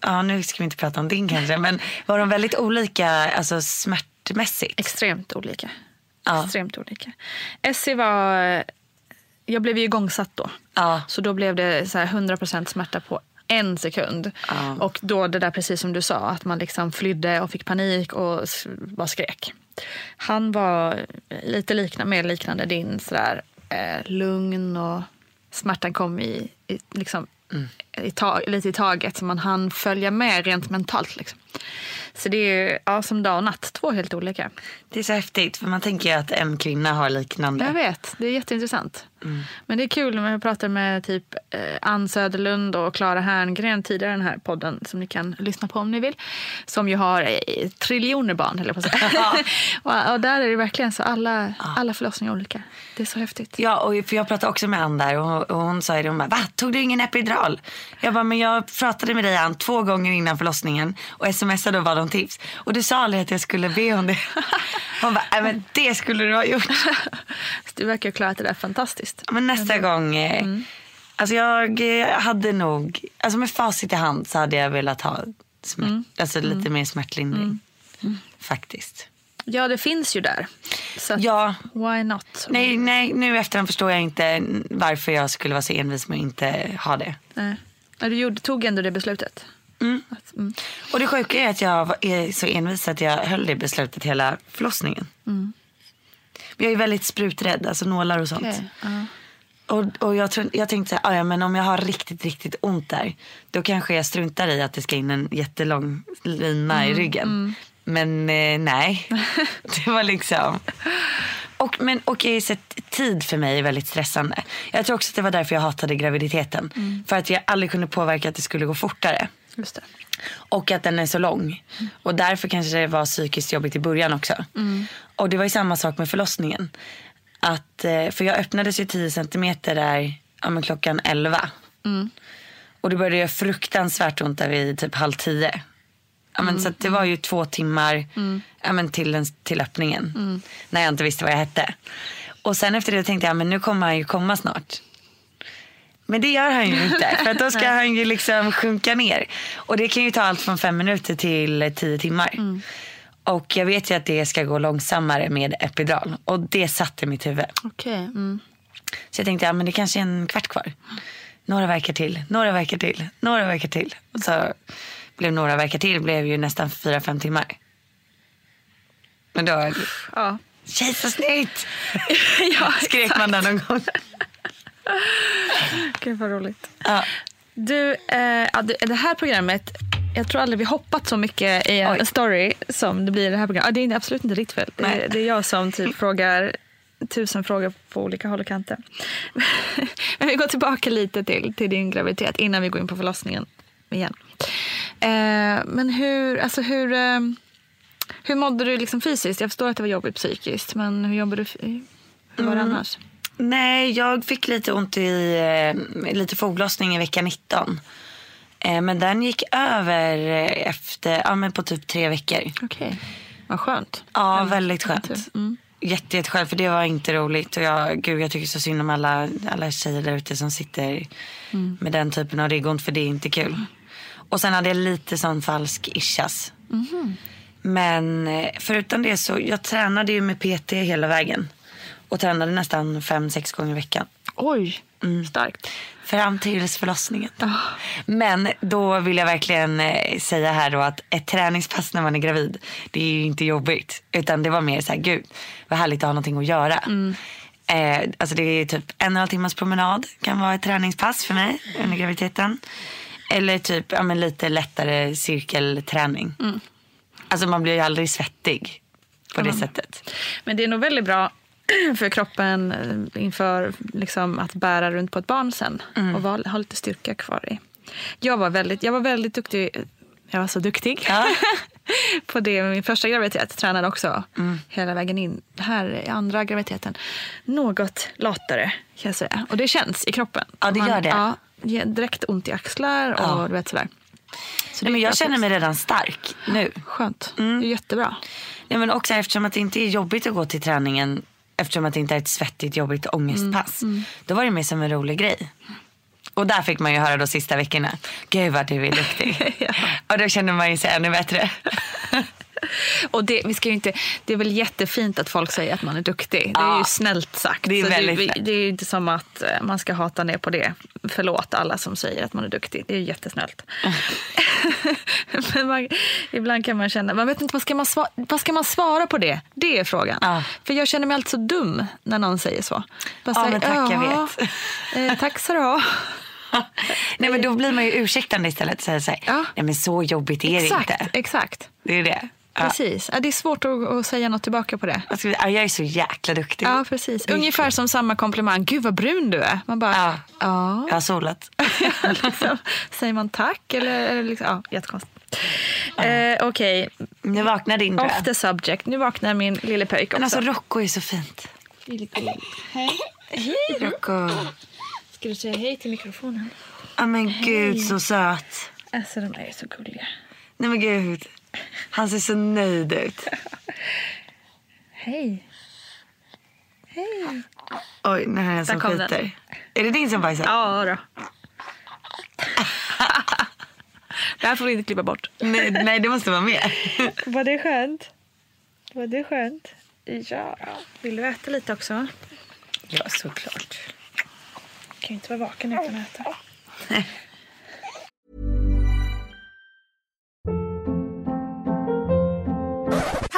Ja, nu ska vi inte prata om din kanske, men var de väldigt olika alltså smärtmässigt?
Extremt olika.
Ja.
Extremt olika. Essie var... Jag blev ju igångsatt då.
Ja.
Så då blev det så här 100% smärta på en sekund.
Ja.
Och då det där precis som du sa, att man liksom flydde och fick panik och bara skrek. Han var lite likna, mer liknande din, sådär eh, lugn och smärtan kom i, i, liksom, i tag, lite i taget. Så man hann följa med rent mentalt. Liksom. Så det är ja, som dag och natt, två helt olika.
Det är så häftigt, för man tänker ju att en kvinna har liknande.
Jag vet, det är jätteintressant. Men det är kul när jag pratar med typ eh, Ann Söderlund och Clara Herngren tidigare i den här podden som ni kan lyssna på om ni vill. Som ju har eh, triljoner barn, höll jag på att säga. [LAUGHS] och, och där är det verkligen så, alla, alla förlossningar är olika. Det är så häftigt.
Ja, och för jag pratade också med Ann där och, och hon sa ju det, hon bara, va? Tog du ingen epidural? Jag bara, men jag pratade med dig Ann två gånger innan förlossningen och smsade och bad om tips. Och du sa aldrig att jag skulle be om det. [LAUGHS] Hon bara, nej men det skulle du ha gjort. [LAUGHS]
Du verkar ha klarat det där fantastiskt.
Men nästa gång, eh, alltså jag eh, hade nog, alltså med facit i hand så hade jag velat ha smärt, alltså lite mer smärtlindring. Faktiskt.
Ja, det finns ju där. Så
Ja.
why not?
Nej, nej, nu efterhand förstår jag inte varför jag skulle vara så envis med att inte ha det.
Nej. Du gjorde, tog ändå det beslutet. Att, mm.
Och det sjuka är att jag är så envis att jag höll det beslutet hela förlossningen. Men jag är väldigt spruträdd, alltså nålar och sånt.
Okej, ja.
Och, och jag, jag tänkte så här, "Ah, ja, men om jag har riktigt, riktigt ont där. Då kanske jag struntar i att det ska in en jättelång lina i ryggen. Men eh, nej, [LAUGHS] det var liksom. Och, men, och sett tid för mig är väldigt stressande. Jag tror också att det var därför jag hatade graviditeten. För att jag aldrig kunde påverka att det skulle gå fortare.
Just det.
Och att den är så lång. Och därför kanske det var psykiskt jobbigt i början också. Och det var ju samma sak med förlossningen. Att, eh, för jag öppnades ju 10 centimeter där ja, men klockan 11. Och det började göra fruktansvärt ont där vid typ halv tio. Ja, men, Så att det var ju två timmar ja, men till, den, till öppningen. När jag inte visste vad jag hette. Och sen efter det tänkte jag men nu kommer han ju komma snart. Men det gör han ju [LAUGHS] inte. För då ska han ju liksom sjunka ner. Och det kan ju ta allt från fem minuter till tio timmar. Och jag vet ju att det ska gå långsammare med epidural. Och det satt i mitt huvud.
Okej. Mm.
Så jag tänkte, ja men det kanske är en kvart kvar. Några verkar till, några verkar till, några verkar till. Och så blev några verkar till, blev ju nästan fyra, fem timmar. Men då,
Ja.
kejsarsnitt! [LAUGHS]
ja,
Skrek man där någon gång. [LAUGHS]
Gud vad roligt.
Ja.
Du, eh, det här programmet, jag tror aldrig vi hoppat så mycket i en
Oj.
story som det blir i det här programmet. Det är absolut inte ditt fel. Det, är- det är jag som typ [LAUGHS] frågar tusen frågor på olika håll och kanter. [LAUGHS] Men vi går tillbaka lite till, till din graviditet innan vi går in på förlossningen igen. Eh, men hur, alltså hur, eh, hur mådde du liksom fysiskt? Jag förstår att det var jobbigt psykiskt, men hur jobbade du? Hur var det annars?
Nej, jag fick lite ont i eh, lite foglossning i vecka 19. Eh, men den gick över eh, efter, ja men på typ tre veckor.
Okej, vad skönt.
Ja, väldigt skönt.
Mm.
Jätte, jätteskönt för det var inte roligt. Och jag, gud, jag tycker så synd om alla, alla tjejer där ute som sitter
Mm.
med den typen av ryggont för det är inte kul. Och sen hade jag lite sån falsk ischias.
Mhm.
Men förutom det så, jag tränade ju med PT hela vägen. Och tränade nästan fem, sex gånger i veckan.
Oj,
Mm.
starkt.
Fram till förlossningen. Men då vill jag verkligen eh, säga här då att ett träningspass när man är gravid, det är ju inte jobbigt. Utan det var mer så här, gud vad härligt att ha någonting att göra. Eh, alltså det är typ en och en halv timmas promenad kan vara ett träningspass för mig under graviditeten. Eller typ ja, men lite lättare cirkelträning. Alltså man blir ju aldrig svettig på det sättet.
Men det är nog väldigt bra [CLEARS THROAT] för kroppen eh, inför liksom, att bära runt på ett barn sen och vara- ha lite styrka kvar i. Jag var väldigt, jag var väldigt duktig. Jag var så duktig
Ja. [LAUGHS]
på det min första graviditet. Tränade också hela vägen in. Här i andra graviditeten, något latare kan jag säga. Och det känns i kroppen.
Ja, det gör det.
Ja, direkt ont i axlar och
Ja.
du vet sådär. Så
Nej, men jag
är
känner mig redan stark nu.
Skönt. Det är jättebra.
Nej, men också eftersom att det inte är jobbigt att gå till träningen eftersom att det inte är ett svettigt jobbigt ångestpass. Då var det mer som en rolig grej. Och där fick man ju höra de sista veckorna. Gud vad du är duktig. [LAUGHS] Och då känner man ju sig ännu bättre. [LAUGHS]
Och det, vi ska inte, det är väl jättefint att folk säger att man är duktig. Det är
Ja.
ju snällt sagt.
Det är väldigt
det, det är inte som att eh, man ska hata ner på det. Förlåt alla som säger att man är duktig. Det är ju jättesnällt. [LAUGHS] Men man, ibland kan man känna, man vet inte vad ska man, svara, vad ska man svara på det? Det är frågan.
Ja.
För jag känner mig alltid så dum när någon säger så. Bara
Ja,
säger,
men tack, jag
"Ja,
vet."
Eh, tack så du ha. [LAUGHS]
Nej men då blir man ju ursäktande istället. Säga så här,
Ja.
Nej men så jobbigt är
Exakt,
det inte.
exakt.
Det är det. Ja.
Precis. Ja, det är svårt att, att säga något tillbaka på det.
Jag, ska, ja, jag är så jäkla duktig.
Ja, precis. Ungefär som samma komplimang. Gud vad brun du är. Man bara,
Ja.
ja.
Jag har solat. [LAUGHS]
liksom, säger man tack eller, eller liksom, ja, jättekonstigt. Eh, Okej,
Nu vaknar din
off the subject. Nu vaknar min lille pöjk också.
Men alltså Rocco är så fint.
hej.
Rocco.
Ska du säga hej till mikrofonen?
Ja men gud så söt.
Alltså de är så gulliga.
Nej men gud. Han ser så nöjd ut.
Hej. Hej.
Oj, nu har jag som
den.
skiter. Är det din som bajsar?
Ja då. Det här får du inte klippa bort.
Nej, nej, det måste vara med.
Var det skönt? Var det skönt? Ja. Vill du äta lite också?
Ja, såklart.
kan ju inte vara vaken utan att äta.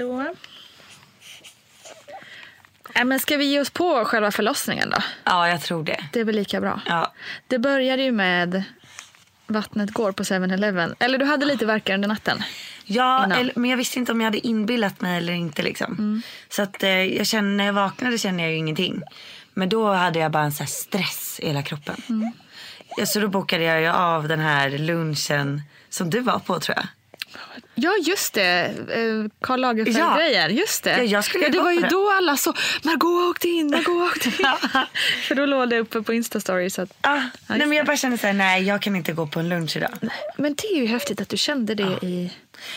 Så. Äh, men ska vi ge oss på själva förlossningen då?
Ja, jag tror det.
Det är väl lika bra.
Ja.
Det började ju med vattnet går på 7-Eleven. Eller du hade lite verkar under natten.
Ja, eller, men jag visste inte om jag hade inbillat mig eller inte. Liksom. Så att, eh, jag kände, när jag vaknade kände jag ju ingenting. Men då hade jag bara en så stress i hela kroppen. Ja, så då bokade jag av den här lunchen som du var på tror jag.
Ja, just det. Eh, Karl
Ja.
Lagerfeld-grejen. Just det.
Ja, jag skulle
ja, det var ju
det.
då alla så Margot åkte in, Margot åkte in. [LAUGHS] För då låg det uppe på att,
Ah,
Ja,
nej,
just
men jag
det.
bara kände så här, nej jag kan inte gå på en lunch idag.
Men det är ju häftigt att du kände det i...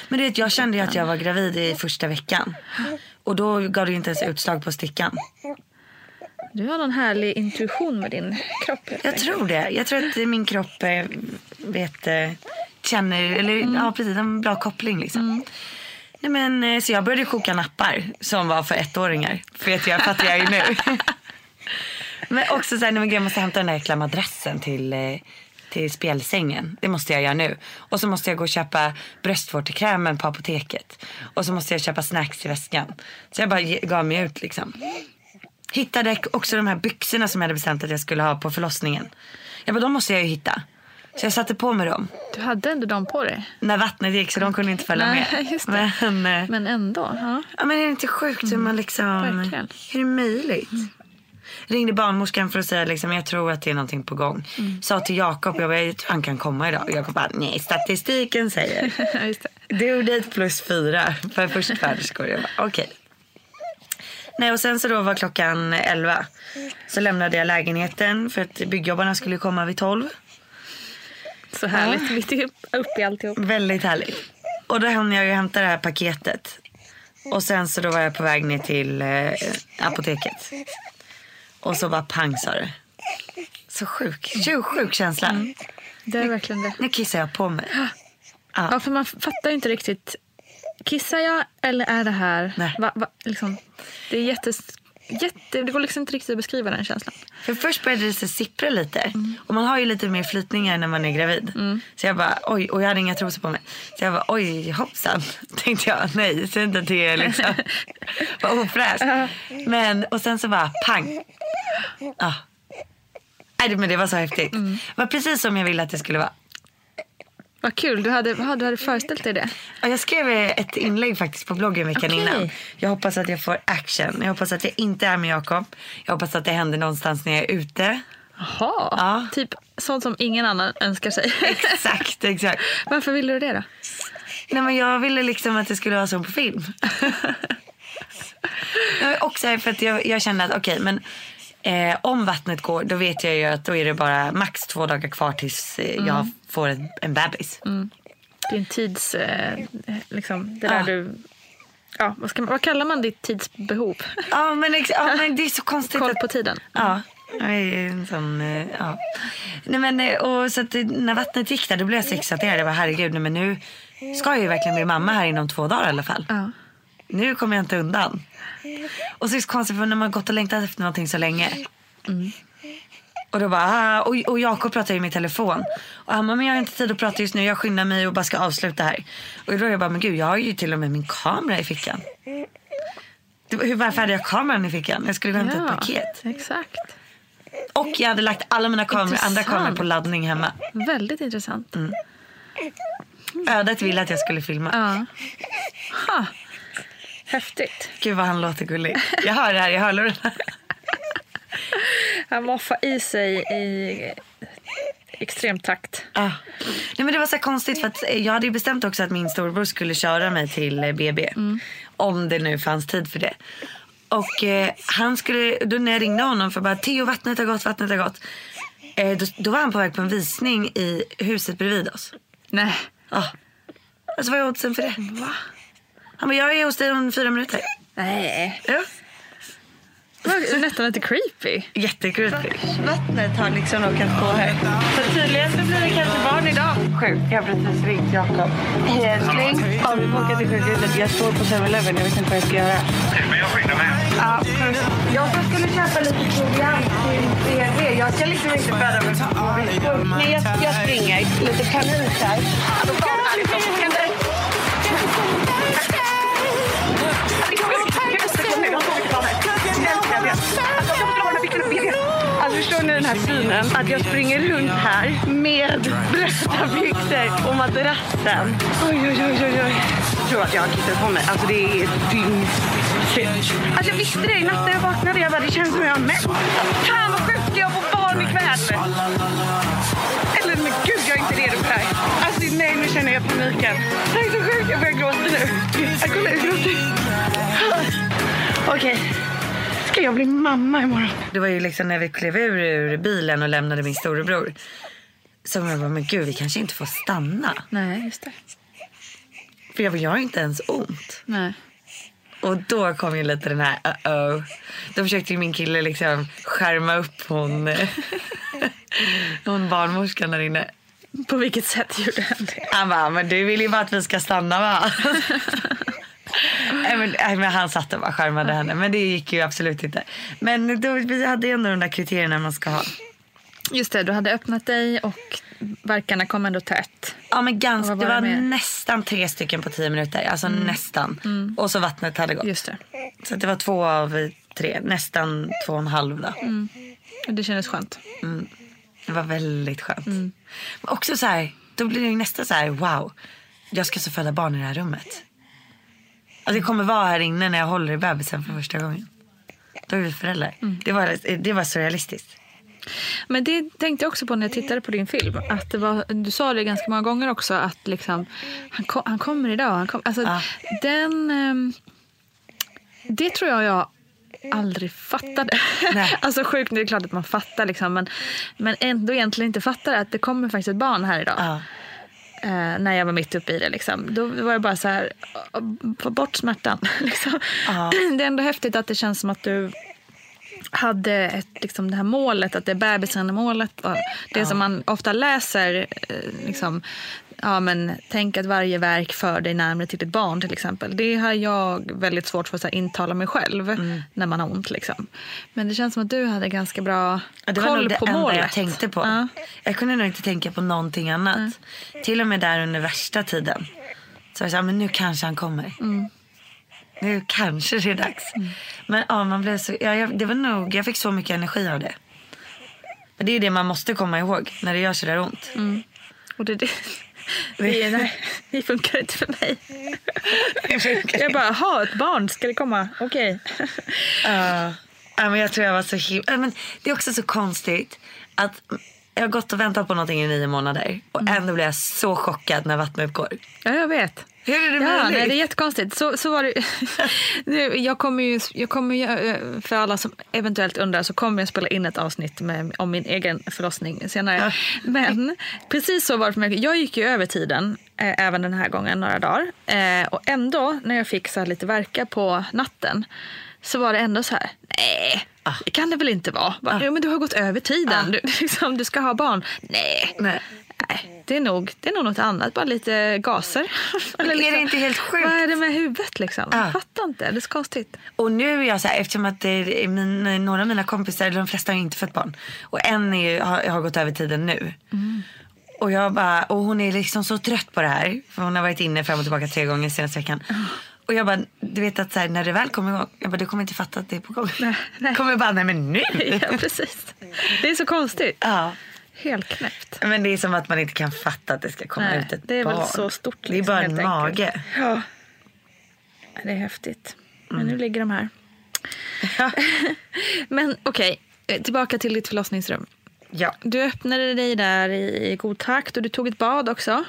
Men du vet, jag kände ju att jag var gravid i första veckan. Och då gav det ju inte ens utslag på stickan.
Du har någon härlig intuition med din kropp.
Jag tror det. Jag tror att min kropp eh, vet, eh, känner, eller ja precis, en bra koppling liksom. Nej, men, eh, så jag började koka nappar som var för ettåringar. För vet jag fattar jag ju nu. [LAUGHS] men också så här, nej, men gud, jag måste hämta den där jäkla madrassen till, eh, till spjälsängen. Det måste jag göra nu. Och så måste jag gå och köpa bröstvårtekrämen på apoteket. Och så måste jag köpa snacks i väskan. Så jag bara gav mig ut liksom. Hittade också de här byxorna som jag hade bestämt att jag skulle ha på förlossningen. Jag bara, de måste jag ju hitta. Så jag satte på mig dem.
Du hade ändå dem på dig.
När vattnet gick så de kunde inte följa
Nej,
med.
just det.
Men, eh,
Men ändå. Ja.
ja, men är det inte sjukt hur man liksom...
verkligen.
Hur är det möjligt? Ringde barnmorskan för att säga liksom, jag tror att det är någonting på gång. Sa till Jakob, jag, bara, jag tror han kan komma idag. Jakob bara, nej statistiken säger. [LAUGHS]
Just det.
Due date plus fyra för förstföderskor. Jag bara, okej. Nej, och sen så då var klockan 11. Så lämnade jag lägenheten för att byggjobbarna skulle komma vid 12.
Så härligt. Mitt i- upp i alltihop.
Väldigt härligt. Och då hann jag ju hämta det här paketet. Och sen så då var jag på väg ner till eh, apoteket. Och så bara pang sa det. Så sjuk, så sjuk känsla.
Det är verkligen det.
Nu kissar jag på mig.
Ja, för man fattar ju inte riktigt. Kissar jag eller är det här...
Nej.
Va, va, liksom, det är jättes, jätte... Det går liksom inte riktigt att beskriva den känslan.
För först började det så sippra lite. Och man har ju lite mer flytningar när man är gravid. Så jag bara oj, och jag hade inga trosor på mig. Så jag bara oj hoppsan. [LAUGHS] Tänkte jag, nej, säg inte att det är liksom [LAUGHS] var ofräscht. Men, och sen så bara pang. Ja. Nej, men det var så häftigt. Det var precis som jag ville att det skulle vara.
Vad kul. Du hade, ja, du hade föreställt dig det.
Ja, Jag skrev ett inlägg faktiskt på bloggen veckan
Okej.
innan. Jag hoppas att jag får action. Jag hoppas att jag inte är med Jakob. Jag hoppas att det händer någonstans när jag är ute.
Jaha.
Ja.
Typ sånt som ingen annan önskar sig.
Exakt, exakt. [LAUGHS]
Varför ville du det då?
Nej, men jag ville liksom att det skulle vara som på film. [LAUGHS] jag är också för att jag, jag kände att okej, men eh, om vattnet går då vet jag ju att då är det bara max två dagar kvar tills eh, jag får en, en bebis.
Din tids... Eh, liksom, det där
Ja.
du... Ja, vad, man, vad kallar man ditt tidsbehov?
Ja, men, ex- ja, men det är så [LAUGHS] konstigt.
Koll på tiden.
Ja. En sån, eh, ja. Nej, men, eh, och så att när vattnet gick där då blev jag så exalterad. Jag bara herregud, nej, men nu ska jag ju verkligen bli mamma här inom två dagar i alla fall.
Ja.
Nu kommer jag inte undan. Och så är det så konstigt för när man har gått och längtat efter någonting så länge. Och då bara, ah, och, och Jakob pratar ju med telefon. Och han bara, men jag har inte tid att prata just nu, jag skyndar mig och bara ska avsluta här. Och då är jag bara, men gud jag har ju till och med min kamera i fickan. Hur, varför hade jag kameran i fickan? Jag skulle gå och hämta ett paket.
Exakt.
Och jag hade lagt alla mina kameror, andra kameror på laddning hemma.
Väldigt intressant.
Ödet ville att jag skulle filma.
Ja. Ha. Häftigt.
Gud vad han låter gullig. Jag hör det här i hörlurarna.
Han moffar i sig i extrem takt.
Ah. Nej, men det var så konstigt för att jag hade bestämt också att min storebror skulle köra mig till eh, BB. Om det nu fanns tid för det. Och eh, han skulle, då när jag ringde honom för bara Theo vattnet har gått, vattnet har gått. Eh, då, då var han på väg på en visning i huset bredvid oss.
Nej.
Ja. Alltså vad är oddsen för det? Va? Han bara, jag är hos dig om fyra minuter.
Nej.
Ja.
Det var nästan lite creepy.
Jättecreepy. Vattnet har liksom råkat på här. Så tydligen så blir det kanske barn idag. Sjukt. Jag har precis ringt Jakob. Hej älskling. Har vi åka till sjukhuset? Jag står på 7-Eleven. Jag vet inte vad jag ska göra.
Men jag skyndar mig.
Ja, jag skulle köpa lite proviant till BB. Jag ska liksom inte föda mig på jag springer. Lite panik här. Alltså Alltså förstår ni den här synen? Att jag springer runt här med blöta byxor och madrassen. Oj, oj, oj, oj, oj. Jag tror att jag har kissat på mig. Alltså det är ett dygn. Alltså jag visste det i natt när jag vaknade. Jag bara, det känns som jag har mens. Fan vad sjukt, jag får barn ikväll. Eller men gud, jag är inte redo för det här. Alltså nej, nu känner jag paniken. Det här är så sjukt, jag börjar gråta nu. Jag kollar, jag gråter. Okej. Ska jag bli mamma imorgon? Det var ju liksom när vi klev ur, ur bilen och lämnade min storebror. Som jag bara, men gud vi kanske inte får stanna.
Nej, just det.
För jag, jag har inte ens ont.
Nej.
Och då kom ju lite den här uh-oh. Då försökte ju min kille liksom skärma upp hon, [LAUGHS] hon barnmorskan där inne.
På vilket sätt gjorde han det?
Han bara, men du vill ju bara att vi ska stanna va? [LAUGHS] [LAUGHS] Nej, men, nej, men han satt och bara skärmade henne. Men det gick ju absolut inte. Men då, vi hade ju ändå de där kriterierna man ska ha.
Just det, du hade öppnat dig och verkarna kom ändå tätt.
Ja men ganska,
Och
det
var
var
mer?
nästan tre stycken på tio minuter. Alltså nästan. Och så vattnet hade gått.
Just det.
Så det var två av tre. Nästan två och en halv då.
Det kändes skönt.
Det var väldigt skönt. Men också så här, då blir det nästan så här, wow. Jag ska så föda barn i det här rummet. Alltså jag kommer vara här inne när jag håller i bebisen för första gången. Då är vi föräldrar. Det, var, det var så realistiskt.
Men det tänkte jag också på när jag tittade på din film. Att det var, du sa det ganska många gånger också att liksom, han, kom, han kommer idag. Han kom, alltså,
Ja.
den, ehm, det tror jag jag aldrig fattade.
Nej. [LAUGHS]
alltså sjukt, det är klart att man fattar liksom, men, men ändå egentligen inte fattar att det kommer faktiskt ett barn här idag.
Ja.
Eh, när jag var mitt uppe i det. Liksom. Då var jag bara så här, få bort smärtan. [LAUGHS] Liksom.
Ja. [CLEARS THROAT]
Det är ändå häftigt att det känns som att du hade ett, liksom det här målet, att det är bebisen är målet. Och det som man ofta läser, eh, liksom, ja, men, tänk att varje verk för dig närmare till ett barn till exempel. Det har jag väldigt svårt för att så här, intala mig själv
Mm.
när man har ont. Liksom. Men det känns som att du hade ganska bra
Ja, det var
koll
nog det
på
enda
målet.
jag tänkte på.
Ja.
Jag kunde nog inte tänka på någonting annat. Till och med där under värsta tiden. Så jag sa, men nu kanske han kommer.
Mm.
Nu kanske det är dags. Men ja, man blev så, ja, jag, det var nog, jag fick så mycket energi av det. Men det är det man måste komma ihåg när det gör så där ont.
Och det, det, det, nej, det funkar inte för mig. Jag bara, ha ett barn, ska det komma? Okej.
Ja, ja, men jag tror jag var så himla... Men det är också så konstigt att jag har gått och väntat på någonting i nio månader och ändå blir jag så chockad när vattnet går.
Ja, jag vet.
Hur är det
Ja,
möjligt?
nej, det är jättekonstigt. Så, så var det. [LAUGHS] nu, jag kommer ju, jag kommer ju, eh, för alla som eventuellt undrar så kommer jag spela in ett avsnitt med, om min egen förlossning senare. Men precis så var det för mig. Jag gick ju över tiden eh, även den här gången, några dagar. Eh, och ändå, när jag fick så lite verka på natten så var det ändå så här, nej, det kan det väl inte vara? Bara, Jo, men du har gått över tiden. Du, [LAUGHS] liksom, du ska ha barn. Nej.
Nej.
Nej, det är, nog, det är nog något annat. Bara lite gaser. [LAUGHS]
Är det inte helt sjukt? [LAUGHS]
Vad är det med huvudet liksom?
Ja.
Jag fattar inte. Det är så konstigt.
Och nu är jag så här, eftersom att min, några av mina kompisar, eller de flesta har inte fött barn. Och en är, har, har gått över tiden nu. Och jag bara, och hon är liksom så trött på det här. För hon har varit inne fram och tillbaka tre gånger senaste veckan. Och jag bara, du vet att så här, när det väl kommer igång, jag bara, du kommer inte fatta att det är på gång.
Nej, nej.
Kommer bara, nej men nu. [LAUGHS]
Ja, precis. Det är så konstigt.
Ja.
Helt knäppt.
Men det är som att man inte kan fatta att det ska komma
Nej,
ut ett
det är väl
barn.
så stort,
Det är
liksom,
bara en
helt enkelt.
mage.
Ja. Det är häftigt. Men nu ligger de här. [LAUGHS] Men okej, eh, tillbaka till ditt förlossningsrum.
Ja.
Du öppnade dig där i god takt och du tog ett bad också.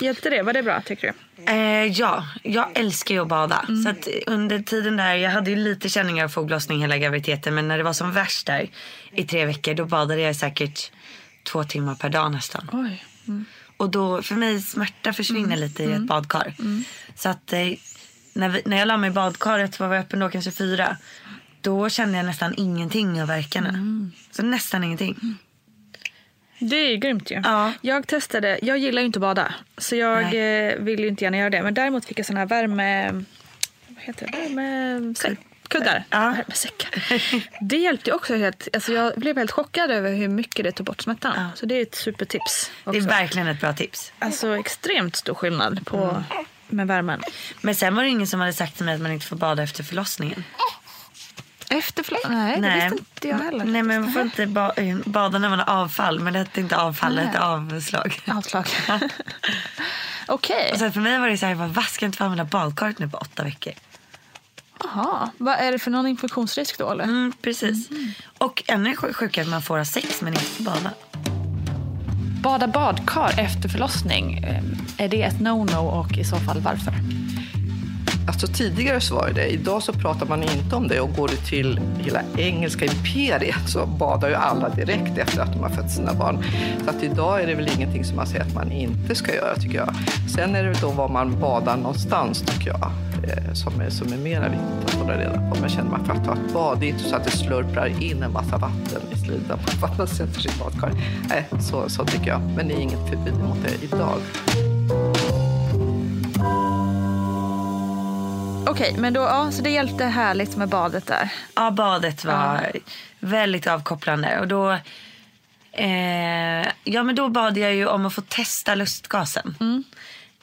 Hjälpte det? Var det bra tycker du?
Eh, ja, jag älskar ju att bada. Så att under tiden där, jag hade ju lite känningar av foglossning hela graviditeten. Men när det var som värst där i tre veckor, då badade jag säkert två timmar per dag nästan.
Oj.
Och då, för mig, smärta försvinner lite i ett badkar. Så att eh, när, vi, när jag la mig i badkaret, var vi öppen då kanske fyra. Då kände jag nästan ingenting av verkarna. Så nästan ingenting.
Det är grymt ju.
Ja.
Jag testade, jag gillar ju inte att bada. Så jag eh, vill ju inte gärna göra det. Men däremot fick jag såna här värme... Vad heter det? Värmesäck. Kuddar.
Ja.
Värmesäckar. Det hjälpte ju också helt... Alltså jag blev helt chockad över hur mycket det tog bort smärtan. Så det är ett supertips.
Det är
Också.
verkligen ett bra tips.
Alltså extremt stor skillnad på, med värmen.
Men sen var det ingen som hade sagt till mig att man inte får bada efter förlossningen.
Efter förlossningen? Nej, det visste inte jag heller.
Nej, men man får inte ba- eh, bada när man har avfall. Men det hette inte avfall, det hette avslag.
Avslag. [LAUGHS] Okej.
Och sen för mig var det så här, jag bara, vad ska jag inte få använda badkaret nu på åtta veckor?
Jaha. Vad är det för någon infektionsrisk då eller?
Mm, precis. Och ännu sj- sjukare att man får ha sex men inte bada.
Bada badkar efter förlossning. eh, Är det ett no-no och i så fall varför?
Alltså tidigare så var det det. Idag så pratar man inte om det och går du till hela engelska imperiet så badar ju alla direkt efter att de har fött sina barn. Så att idag är det väl ingenting som man säger att man inte ska göra tycker jag. Sen är det då var man badar någonstans tycker jag eh, som är, som är mera viktigt att hålla reda på. Men känner man för att ta ett bad, det är inte så att det slurprar in en massa vatten i slidan på att man sätter sig i badkar. Nej, så, så tycker jag. Men det är inget förbud mot det idag.
Okej, men då, ja, så det hjälpte härligt med badet där.
Ja, badet var väldigt avkopplande. Och då, eh, ja, men då bad jag ju om att få testa lustgasen.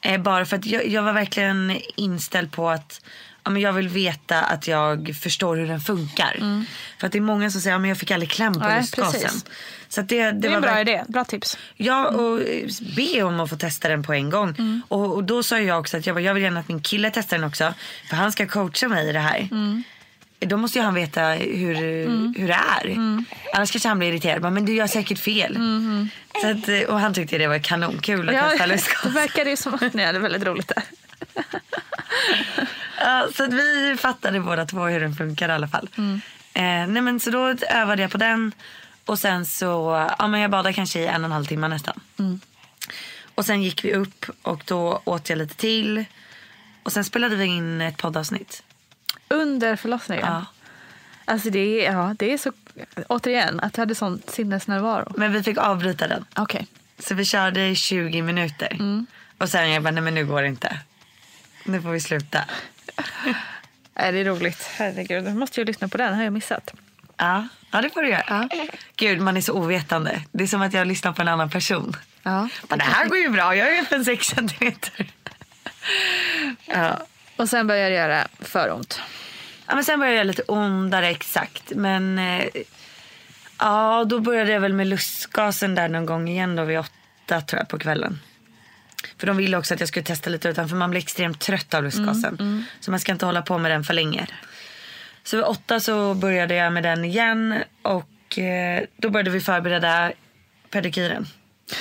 Eh, bara för att jag, jag var verkligen inställd på att ja, men jag vill veta att jag förstår hur den funkar. För att det är många som säger att ja, jag fick aldrig kläm på
Nej,
lustgasen.
precis.
Så det, det,
Det är
var
en bra
verk-
idé. Bra tips.
Ja, och eh, be om att få testa den på en gång. Och, och då sa jag också att jag, bara, jag vill gärna att min kille testar den också. För han ska coacha mig i det här. Då måste ju han veta hur, hur det är. Annars kanske han blir irriterad. Men du gör säkert fel. Så att, eh, och han tyckte det var kanonkul att testa [LAUGHS]
det
lustgas.
verkar ju som att ni hade väldigt roligt där. [LAUGHS]
Ja, så att vi fattade båda två hur den funkar i alla fall. Eh, nej, men så då övade jag på den. Och sen så, ja men jag badade kanske i en och en halv timme nästan. Och sen gick vi upp och då åt jag lite till. Och sen spelade vi in ett poddavsnitt.
Under förlossningen?
Ja.
Alltså det är, ja, det är så... Återigen, att du hade sån sinnesnärvaro.
Men vi fick avbryta den.
Okej.
Så vi körde i 20 minuter. Och sen jag bara, nej men nu går det inte. Nu får vi sluta. [LAUGHS]
Nej, det är roligt. Herregud, jag måste ju lyssna på den. Har jag missat.
Ja, ja det får du göra. Gud, man är så ovetande. Det är som att jag lyssnar på en annan person.
Ja.
Men det här går ju bra, jag är öppen 6 centimeter. ja.
Och sen börjar det göra för ont.
ja, men sen började jag lite ondare exakt. Men eh, ja, då började jag väl med lustgasen där någon gång igen då vid åtta tror jag på kvällen. För de ville också att jag skulle testa lite utan för man blir extremt trött av lustgasen. Så man ska inte hålla på med den för länge. Så vid åtta så började jag med den igen och eh, då började vi förbereda pedikyren.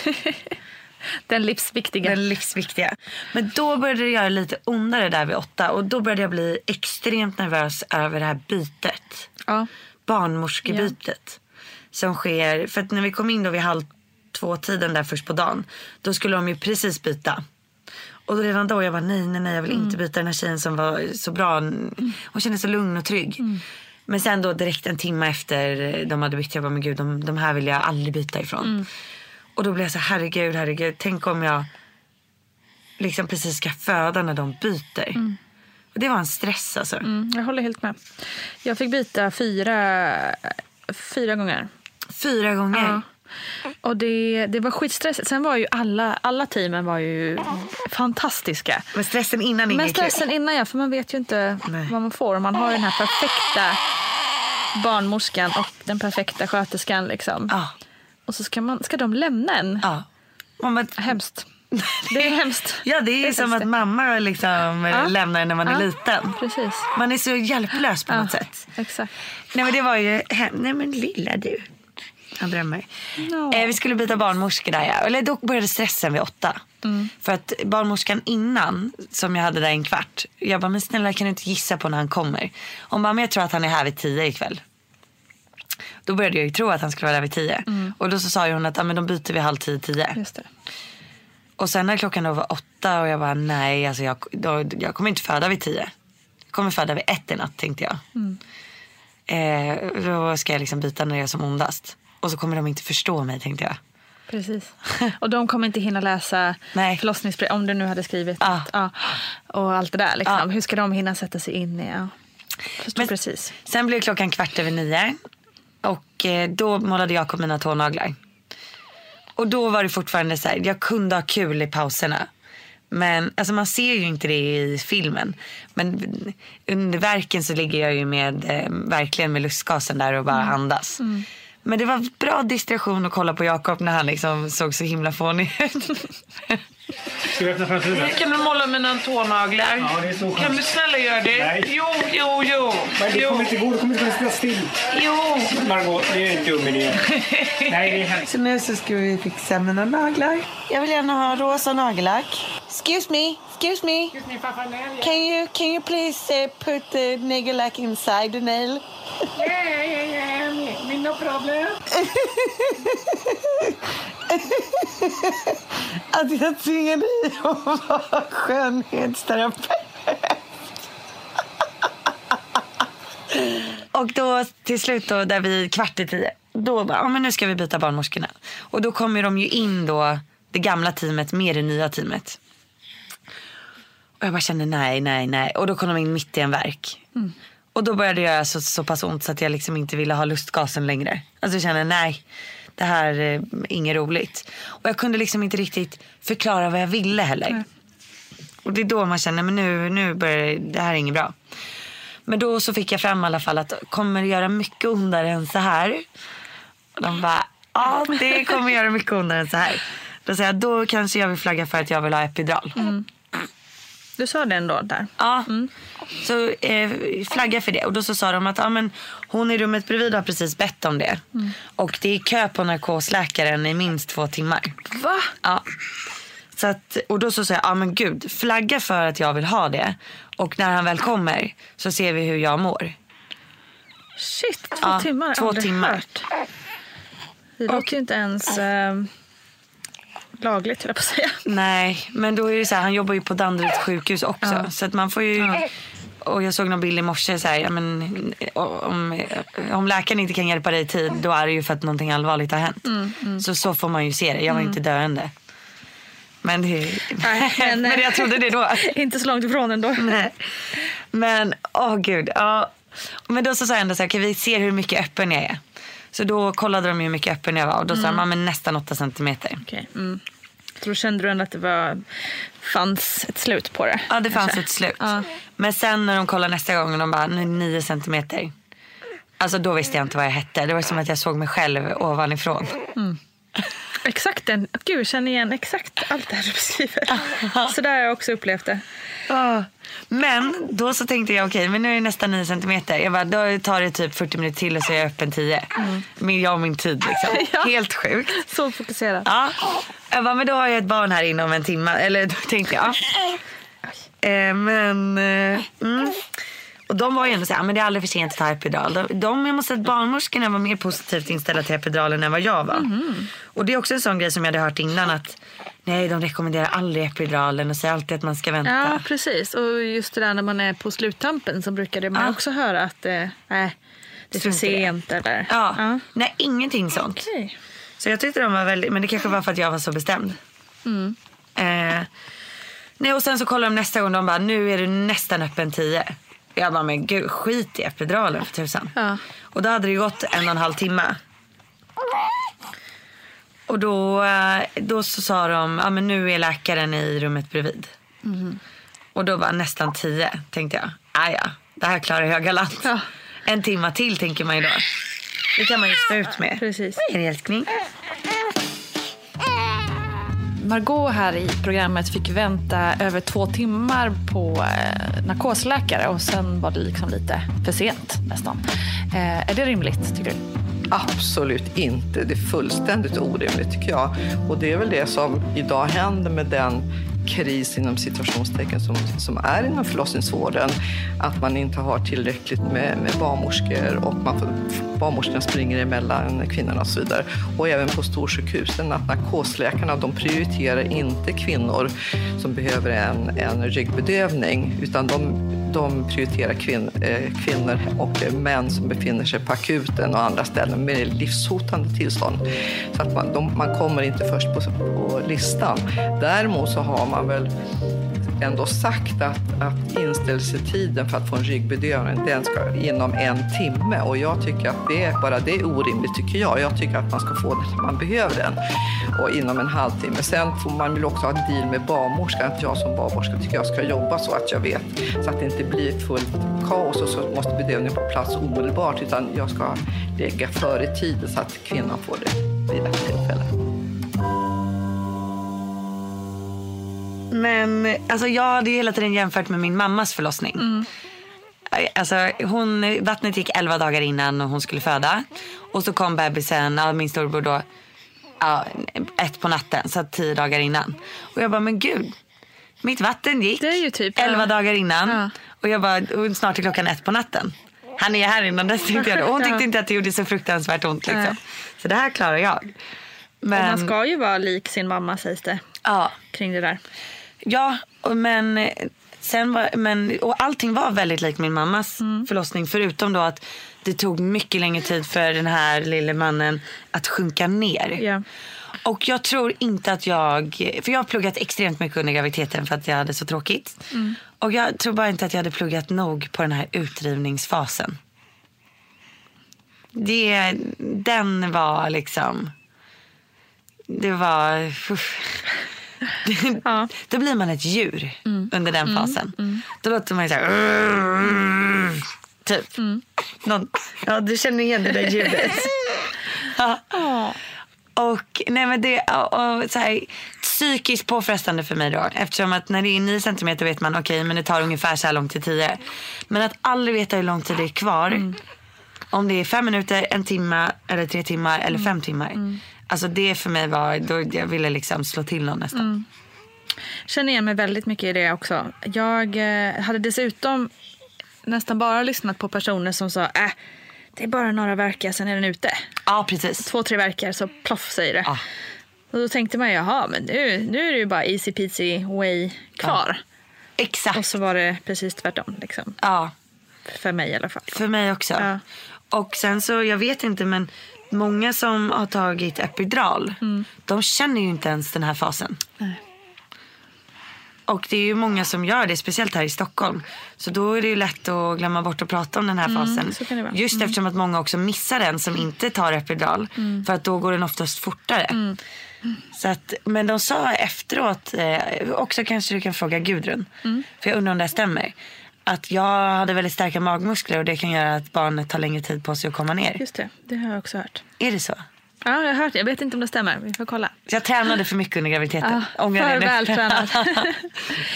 [LAUGHS]
Den livsviktiga.
Den livsviktiga. Men då började det göra lite ondare där vid åtta. Och då började jag bli extremt nervös över det här bytet.
Ja.
Barnmorskebytet. Som sker, för att när vi kom in då vid halv två tiden där först på dagen. Då skulle de ju precis byta. Och redan då jag var nej, nej, nej, jag vill inte byta den här tjejen som var så bra. Hon kände sig lugn och trygg. Men sen då direkt en timme efter de hade bytt, jag bara, men gud, de, de här vill jag aldrig byta ifrån. Och då blev jag så herregud, herregud. Tänk om jag liksom precis ska föda när de byter. Och det var en stress alltså.
Mm, jag håller helt med. Jag fick byta fyra, fyra gånger.
Fyra gånger?
Ja. Och det, det var skitstressigt. Sen var ju alla, alla teamen var ju fantastiska.
Men stressen innan
Men stressen innan ja, för man vet ju inte
Nej.
vad man får. Man har den här perfekta barnmorskan och den perfekta sköterskan liksom.
Ja.
Och så ska, man, ska de lämna en.
Ja. Bara,
Hemskt. [LAUGHS] Det är hemskt.
ja, det är,
Det är
som att mamma liksom
Ja.
lämnar en när man är
Ja.
liten.
Precis.
Man är så hjälplös på något sätt.
Exakt.
Nej men det var ju, nej men lilla du. Han drömmer.
Ja.
Eh, vi skulle byta barnmorska där ja. Eller då började stressen vid åtta.
Mm.
För att barnmorskan innan, som jag hade där en kvart. Jag bara, men snälla kan du inte gissa på när han kommer? Hon bara, men jag tror att han är här vid tio ikväll. Då började jag ju tro att han skulle vara där vid tio. Och då så sa hon att, ja men de byter vid halv tio, tio.
Just det.
Och sen när klockan då var åtta och jag bara, nej alltså jag, då, jag kommer inte föda vid tio. Jag kommer föda vid ett i natt tänkte jag. Eh, då ska jag liksom byta när jag är som ondast. Och så kommer de inte förstå mig tänkte jag.
Precis. [LAUGHS] Och de kommer inte hinna läsa
Nej.
förlossningsbrev om du nu hade skrivit
Ja.
något. Ja. Och allt det där. Liksom.
Ja.
Hur ska de hinna sätta sig in i? Ja.
Men-
precis.
Sen blev klockan kvart över nio. Och eh, då målade Jakob mina tånaglar. Och då var det fortfarande så här, jag kunde ha kul i pauserna. Men alltså man ser ju inte det i filmen. Men under verken så ligger jag ju med, eh, verkligen med lustgasen där och bara andas. Men det var bra distraktion att kolla på Jakob när han liksom såg så himla fånig ut.
Ska vi öppna framsidan?
Kan du måla mina tånaglar?
Ja, det är så
Kan du snälla göra det?
Nej.
Jo, jo, jo.
Men det kommer inte gå, du kommer inte kunna sitta still.
Jo.
Margot, det är en dum idé. Nej, det är hemskt.
Så nu så ska vi fixa mina naglar. Jag vill gärna ha rosa nagellack. Excuse me, excuse me. Can you, can you please uh, put the nagellack inside the nail?
Yeah, yeah, yeah. No problem. [LAUGHS]
Att jag tvingar dig att vara skönhetsterapeut. Och då till slut då, där vi kvart i tio, då bara, ja men nu ska vi byta barnmorskorna. Och då kommer de ju in då, det gamla teamet med det nya teamet. Och jag bara kände nej, nej, nej. Och då kom de in mitt i en verk. Och då började jag göra så, så pass ont så att jag liksom inte ville ha lustgasen längre. Alltså jag kände nej, det här är inget roligt. Och jag kunde liksom inte riktigt förklara vad jag ville heller. Och det är då man känner, men nu, nu börjar det, det här är inget bra. Men då så fick jag fram i alla fall att kommer det göra mycket ondare än så här? Och de bara, ja det kommer göra mycket ondare än så här. Då säger jag, då kanske jag vill flagga för att jag vill ha epidural.
Du sa det ändå där.
Ja, så eh, flagga för det. Och då så sa de att ja, men hon i rummet bredvid har precis bett om det. Och det är kö på narkosläkaren i minst två timmar.
Va?
Ja. Så att, och då så sa jag, ja men gud, flagga för att jag vill ha det. Och när han väl kommer så ser vi hur jag mår.
Shit, två
Ja,
timmar.
två
Aldrig
timmar.
Hört. Det låter ju inte ens eh, lagligt, höll jag på att säga.
Nej, men då är det så här, han jobbar ju på Danderyds sjukhus också.
Ja.
Så att man får ju... Och jag såg någon bild i morse så här, ja, men, om, om läkaren inte kan hjälpa dig i tid då är det ju för att någonting allvarligt har hänt.
Mm,
Så så får man ju se det. Jag var inte döende. Men, det,
Nej, [LAUGHS] men,
men jag trodde det då.
Inte så långt ifrån ändå.
Nej. Men åh gud. Ja. Men då så sa jag ändå så här, okej vi ser hur mycket öppen jag är. Så då kollade de hur mycket öppen jag var och då sa de, ja, men nästan 8 centimeter.
Okej, mm. Då kände du ändå att det var, fanns ett slut på det?
Ja det fanns
kanske?
ett slut.
Ja.
Men sen när de kollade nästa gång och de bara, nu är det 9 centimeter. Alltså då visste jag inte vad jag hette. Det var som att jag såg mig själv ovanifrån.
Exakt den. Gud, jag känner igen exakt allt det här du beskriver. [LAUGHS] Så där har jag också upplevt det.
Men då så tänkte jag okej, men nu är det nästan 9 centimeter. Jag bara, då tar det typ 40 minuter till och så är jag öppen 10. Min, jag och min tid liksom. [LAUGHS]
Ja.
Helt sjukt.
Så fokuserad.
Ja. Jag bara, men då har jag ett barn här inom en timme. Eller då tänkte jag. Eh, men, eh, mm. Och de var ju ändå så här, men det är aldrig för sent att ta epidural. De, de jag måste säga att barnmorskorna var mer positivt inställda till epiduralen än vad jag var. Och det är också en sån grej som jag hade hört innan att nej, de rekommenderar aldrig epiduralen och säger alltid att man ska vänta.
Ja, precis. Och just det där när man är på sluttampen så brukade man
Ja.
också höra att eh, det är för sent eller...
Ja.
Ja.
Nej, ingenting sånt.
Okej.
Så jag tyckte de var väldigt, men det kanske var för att jag var så bestämd.
Mm.
Eh, nej, och sen så kollar de nästa gång, de bara nu är du nästan öppen 10. Jag bara men gud skit i epiduralen för tusan.
Ja.
Och då hade det gått en och en halv timme. Och då, eh, då så sa de, ja men nu är läkaren i rummet bredvid.
Mhm.
Och då var nästan tio tänkte jag. Ah, ja, det här klarar jag galant. En timma till tänker man ju då. Det kan man ju stå ut med.
Precis.
Vad är det älskling?
Margot här i programmet fick vänta över två timmar på eh, narkosläkare och sen var det liksom lite för sent nästan. Eh, är det rimligt tycker du?
Absolut inte. Det är fullständigt orimligt tycker jag. Och det är väl det som idag händer med den kris inom situationstecken som, som är inom förlossningsvården. Att man inte har tillräckligt med, med barnmorskor och man får, barnmorskorna springer emellan kvinnorna och så vidare. Och även på storsjukhusen att narkosläkarna de prioriterar inte kvinnor som behöver en, en ryggbedövning utan de de prioriterar kvin, eh, kvinnor och män som befinner sig på akuten och andra ställen med livshotande tillstånd. Så att man, de, man kommer inte först på, på listan. Däremot så har man väl ändå sagt att, att inställelsetiden för att få en ryggbedövning den ska inom en timme och jag tycker att det bara det är orimligt tycker jag. Jag tycker att man ska få den när man behöver den och inom en halvtimme. Sen får man väl också ha en deal med barnmorskan att jag som barnmorska tycker jag ska jobba så att jag vet så att det inte blir fullt kaos och så måste bedövningen på plats omedelbart utan jag ska lägga före tiden så att kvinnan får det vid rätt tillfälle.
Men alltså, jag hade ju hela tiden jämfört med min mammas förlossning. Alltså, hon, vattnet gick 11 dagar innan och hon skulle föda. Och så kom bebisen, ja, min storebror då, ja, ett på natten. Så 10 dagar innan. Och jag bara, men gud. Mitt vatten gick
typ,
11
ja.
dagar innan. Och jag bara, och snart är klockan ett på natten. Han är här innan dess tänkte jag då. Hon tyckte inte att det gjorde så fruktansvärt ont liksom. Så det här klarar jag.
Och man
Men,
ska ju vara lik sin mamma sägs det.
ja.
Kring det där.
Ja, men, sen var, men och allting var väldigt likt min mammas
Mm.
förlossning. Förutom då att det tog mycket längre tid för den här lille mannen att sjunka ner.
Ja.
Och jag tror inte att jag, för jag har pluggat extremt mycket under graviditeten för att jag hade så tråkigt.
Mm.
Och jag tror bara inte att jag hade pluggat nog på den här utdrivningsfasen. Det, den var liksom, det var, uff. [LAUGHS] Då blir man ett djur under den fasen. Då låter man ju så här. Typ. Någon, ja, du känner igen det där ljudet. [LAUGHS] ja. Och, nej, men det, och, och, så här, psykiskt påfrestande för mig då. Eftersom att när det är 9 centimeter vet man okej men det tar ungefär så här långt till 10. Men att aldrig veta hur lång tid det är kvar. Om det är fem minuter, en timme eller tre timmar eller fem timmar. Alltså det för mig var, då jag ville liksom slå till någon nästan.
Känner igen mig väldigt mycket i det också. Jag eh, hade dessutom nästan bara lyssnat på personer som sa äh, det är bara några verkar sen är den ute.
Ja precis.
Två, tre verkar så ploff säger det. Och då tänkte man jaha men nu, nu är det ju bara easy peasy way kvar.
Exakt.
Och så var det precis tvärtom. Liksom.
Ja.
För mig i alla fall.
För mig också.
Ja.
Och sen så, jag vet inte men många som har tagit epidural, de känner ju inte ens den här fasen.
Nej.
Och det är ju många som gör det, speciellt här i Stockholm. Så då är det ju lätt att glömma bort att prata om den här
Mm,
fasen. Just
Mm.
eftersom att många också missar den som inte tar epidural.
Mm.
För att då går den oftast fortare. Så att, men de sa efteråt, eh, också kanske du kan fråga Gudrun.
Mm.
För jag undrar om det här stämmer. Att jag hade väldigt starka magmuskler och det kan göra att barnet tar längre tid på sig att komma ner.
Just det, det har jag också hört.
Är det så?
Ja, jag har hört det. Jag vet inte om det stämmer. Vi får kolla.
Jag tränade för mycket under graviditeten.
Ja, för vältränad. [LAUGHS]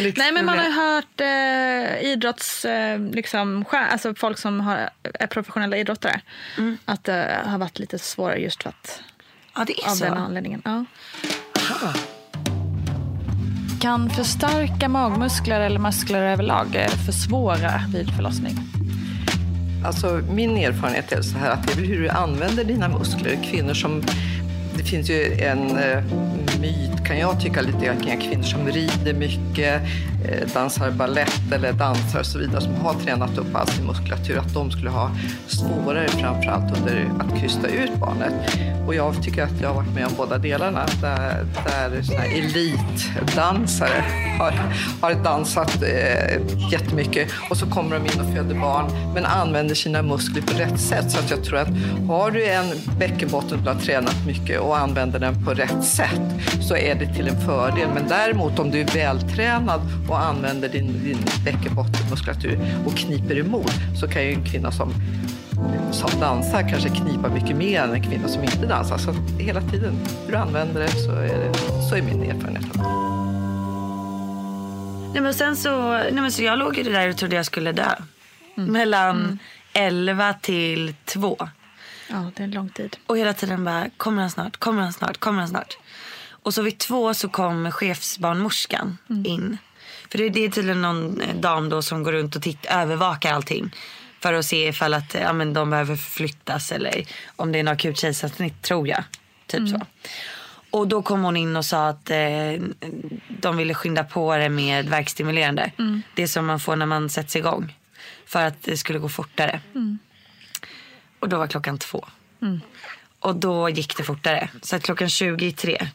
[LAUGHS] Nej, men man har hört eh, idrotts... Eh, liksom, alltså folk som har, är professionella idrottare. Att det har varit lite svårare just för att...
Ja, det är
av
så.
den anledningen. Ja. Kan för starka magmuskler eller muskler överlag eh, försvåra vid förlossning?
Alltså, min erfarenhet är så här att det är hur du använder dina muskler. Kvinnor som det finns ju en eh, myt kan jag tycka lite kring kvinnor som rider mycket, eh, dansar ballett eller dansar och så vidare som har tränat upp all sin muskulatur, att de skulle ha svårare framförallt under att krysta ut barnet. Och jag tycker att jag har varit med om båda delarna där, där såna här elitdansare har, har dansat eh, jättemycket och så kommer de in och föder barn men använder sina muskler på rätt sätt. Så att jag tror att har du en bäckenbotten du har tränat mycket och använder den på rätt sätt så är det till en fördel. Men däremot om du är vältränad och använder din, din bäckenbottenmuskulatur och kniper emot så kan ju en kvinna som som dansar kanske knipa mycket mer än en kvinna som inte dansar. Så hela tiden, hur du använder det så är, det, så är min erfarenhet.
Nej, men sen så, nej, men så jag låg ju där och trodde jag skulle dö. Mellan
Mm.
11 till 2.
Ja, det är en lång tid.
Och hela tiden bara, kommer han snart, kommer han snart, kommer han snart. Och så vid två så kom chefsbarnmorskan
Mm.
in. För det, det är tydligen någon eh, dam då som går runt och titt, övervakar allting. För att se ifall att, ja, men de behöver förflyttas eller om det är något akut kejsarsnitt tror jag. Typ
Mm.
så. Och då kom hon in och sa att eh, de ville skynda på det med verkstimulerande.
Mm.
Det som man får när man sätts igång. För att det skulle gå fortare.
Mm.
Och då var klockan två.
Mm.
Och då gick det fortare. Så att klockan 23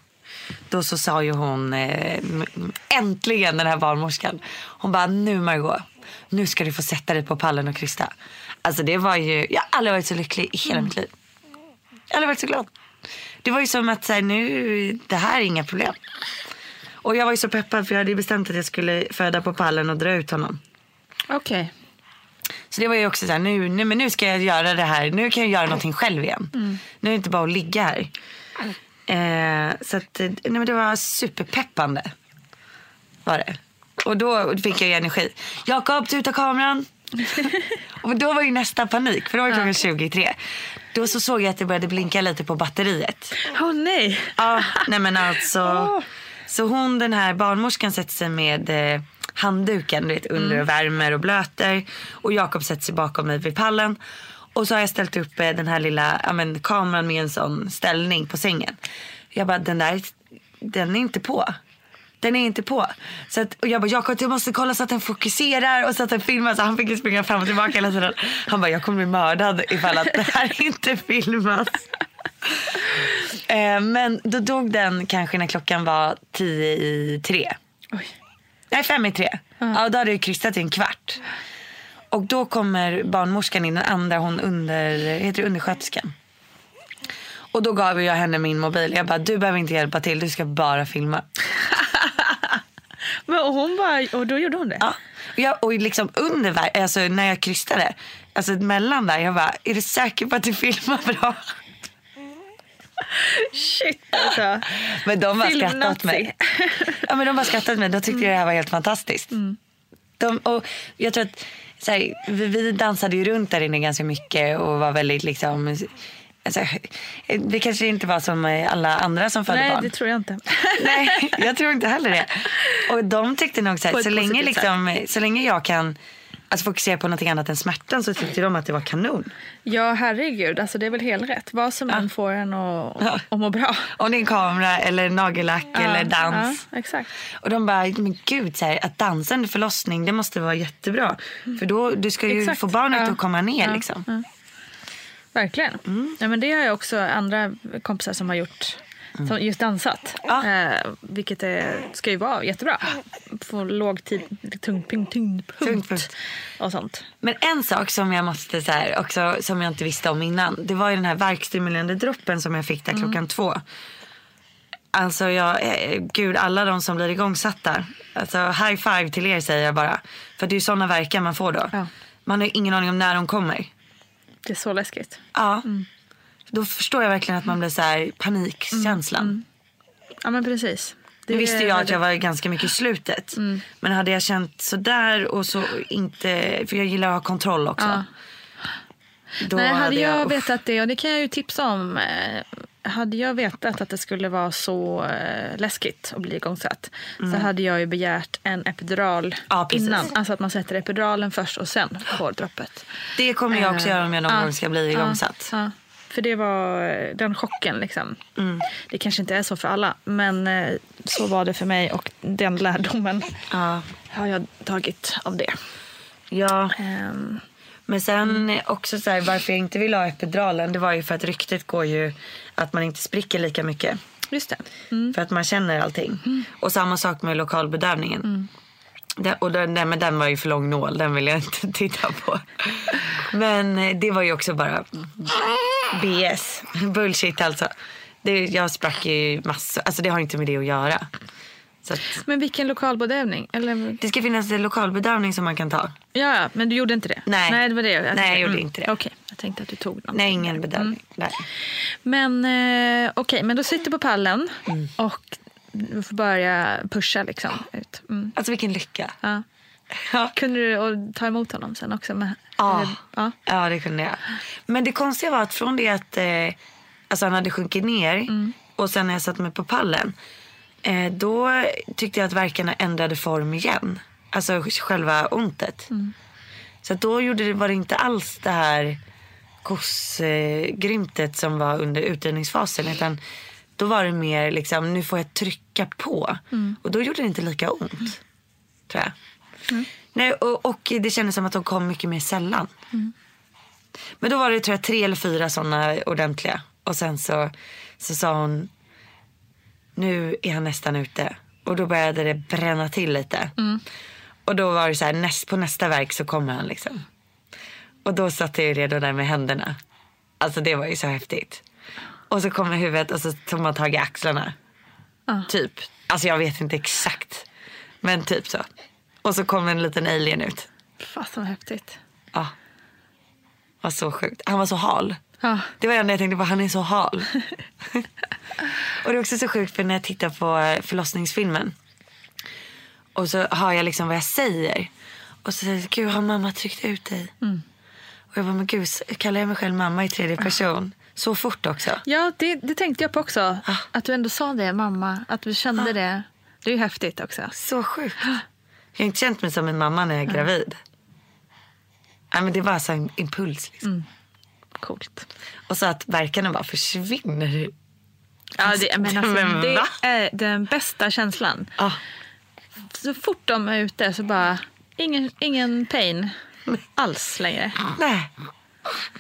då så sa ju hon eh, äntligen den här barnmorskan. Hon bara nu Margot, nu ska du få sätta dig på pallen och krysta. Alltså det var ju, jag har aldrig varit så lycklig i hela
Mm.
mitt liv. Jag har aldrig varit så glad. Det var ju som att så här, nu, det här är inga problem. Och jag var ju så peppad för jag hade ju bestämt att jag skulle föda på pallen och dra ut honom.
Okej.
Så det var ju också så här, nu, nu, men nu ska jag göra det här. Nu kan jag göra någonting själv igen.
Mm.
Nu är det inte bara att ligga här. Eh, så att, eh, nej, men det var superpeppande. Var det. Och då fick jag ju energi. Jakob, tuta kameran. [LAUGHS] och då var ju nästa panik, för då var klockan 23. Då så såg jag att det började blinka lite på batteriet.
Åh nej.
Ja, nej men alltså. [LAUGHS] Så hon, den här barnmorskan sätter sig med eh, handduken du vet, under
Mm.
och värmer och blöter. Och Jakob sätter sig bakom mig vid pallen. Och så har jag ställt upp eh, den här lilla ja, men, kameran med en sån ställning på sängen. Jag bara, den där, den är inte på. Den är inte på. Så att, och jag bara, Jakob jag måste kolla så att den fokuserar och så att den filmar. Så han fick ju springa fram och tillbaka hela tiden. Han bara, jag kommer bli mördad ifall att det här [LAUGHS] inte filmas. Eh, men då dog den kanske när klockan var tio i tre. Nej, fem i tre. Ja. och då hade jag krystat i en kvart. Och då kommer barnmorskan in, den andra, hon under, heter det undersköterskan. Och då gav jag henne min mobil. Jag bara, du behöver inte hjälpa till, du ska bara filma. [LAUGHS]
Men och hon bara, och då gjorde hon det?
Ja. Och, jag, och liksom under, alltså när jag krystade, alltså mellan där, jag bara, är du säker på att du filmar bra?
Shit alltså.
Men de har skrattat åt mig. Ja, men de har skrattat åt mig. De tyckte det här var helt fantastiskt. De, och jag tror att så här, vi, vi dansade ju runt där inne ganska mycket och var väldigt liksom... Alltså, det kanske inte var som alla andra som födde
Nej,
barn.
det tror jag inte. [LAUGHS]
Nej, jag tror inte heller det. Och de tyckte nog så här, så länge, liksom, så länge jag kan alltså, fokusera på något annat än smärtan så tyckte de att det var kanon.
Ja, herregud. Alltså, det är väl helt rätt. Vad som än får en att, att må bra.
Om det är en kamera eller nagellack eller dans.
Ja, exakt.
Och de bara, men gud, så här, att dansa under förlossning det måste vara jättebra. För då, du ska ju
Exakt.
få barnet
Ja.
att komma ner
Ja,
liksom.
ja. Verkligen.
Mm.
Ja, men det har jag också andra kompisar som har gjort. Som just dansat. Eh, vilket är, ska ju vara jättebra. Få låg tid, tyngdpunkt tyngdpunkt och sånt.
Men en sak som jag måste så här, också, som jag inte visste om innan. Det var ju den här värkstimulerande droppen som jag fick där
Mm.
klockan två. Alltså jag, eh, gud alla de som blir igångsatta. Alltså high five till er säger jag bara. För det är ju sådana verkar man får då. Man har ju ingen aning om när de kommer.
Det är så läskigt.
Ja. Då förstår jag verkligen att man blir så här panikkänslan.
Ja men precis.
Nu
Det
visste
är
jag att jag var ganska mycket i slutet. Men hade jag känt sådär och så inte, för jag gillar att ha kontroll också.
Ja.
Då
Nej, hade jag,
uff.
vetat det, och det kan jag ju tipsa om. eh, Hade jag vetat att det skulle vara så eh, läskigt att bli igångsatt
Mm.
så hade jag ju begärt en epidural
Ja,
innan. Alltså att man sätter epiduralen först och sen får droppet.
Det kommer jag också
Eh,
göra om jag någon
ja,
gång ska bli igångsatt.
ja. För det var eh, den chocken. Liksom.
Mm.
Det kanske inte är så för alla, men eh, så var det för mig. Och den lärdomen
Ja.
har jag tagit av det.
Ja.
Ehm,
Men sen också så här, varför jag inte ville ha epiduralen det var ju för att ryktet går ju att man inte spricker lika mycket.
just det. Mm.
För att man känner allting. Och samma sak med lokalbedövningen.
Mm.
Den, och den, den, men den var ju för lång nål, den vill jag inte [LAUGHS] titta på. Men eh, det var ju också bara BS. Bullshit alltså. Det, jag sprack ju massor. Alltså det har inte med det att göra. Att,
Men vilken lokalbedövning? Eller...
det ska finnas en lokalbedövning som man kan ta.
Ja, ja, men du gjorde inte det?
Nej.
Nej, det var det jag
Nej, jag gjorde inte det.
Okej, jag tänkte att du tog någon.
Nej, ingen bedövning.
Mm.
Nej.
Men eh, okej, men då sitter du på pallen och du får börja pusha liksom ut. Mm.
Alltså vilken lycka.
Ja.
Ja.
Kunde du ta emot honom sen också? Med,
Ja.
eller- ja.
Ja, det kunde jag. Men det konstiga var att från det att eh, alltså han hade sjunkit ner och sen när jag satte mig på pallen. Eh, då tyckte jag att verkarna ändrade form igen. Alltså själva ontet. Så att då gjorde det, var det inte alls det här kossgrymtet som var under utdrivningsfasen. Utan då var det mer liksom, nu får jag trycka på. Och då gjorde det inte lika ont. Tror jag. Nej, och, och det kändes som att de kom mycket mer sällan. Men då var det tror jag tre eller fyra sådana ordentliga. Och sen så, så sa hon, nu är han nästan ute. Och då började det bränna till lite. Och då var det så här, näst, på nästa verk så kommer han liksom. Och då satt jag ju redo där med händerna. Alltså det var ju så häftigt. Och så kommer huvudet och så tog man tag i axlarna. Typ. Alltså jag vet inte exakt. Men typ så. Och så kom en liten alien ut.
Fasen vad häftigt.
Ja. Var så sjukt. Han var så hal.
Ja.
Det var det enda jag tänkte på. Han är så hal. [LAUGHS] och det är också så sjukt för när jag tittar på eh, förlossningsfilmen. Och så hör jag liksom vad jag säger. Och så säger jag, gud har mamma tryckt ut dig? Och jag bara, men gud, kallar jag mig själv mamma i tredje person? Så fort också.
Ja, det, det tänkte jag på också.
Ah.
Att du ändå sa det, mamma. Att du kände det. Det är ju häftigt också.
Så sjukt. Jag har inte känt mig som en mamma när jag är gravid. Nej, men det var så en impuls. Liksom.
Coolt.
Och så att verkarna bara försvinner.
Ja, det, men alltså,
Men
det är den bästa känslan.
Ah.
Så fort de är ute så bara, ingen, ingen pain alls längre.
Nej.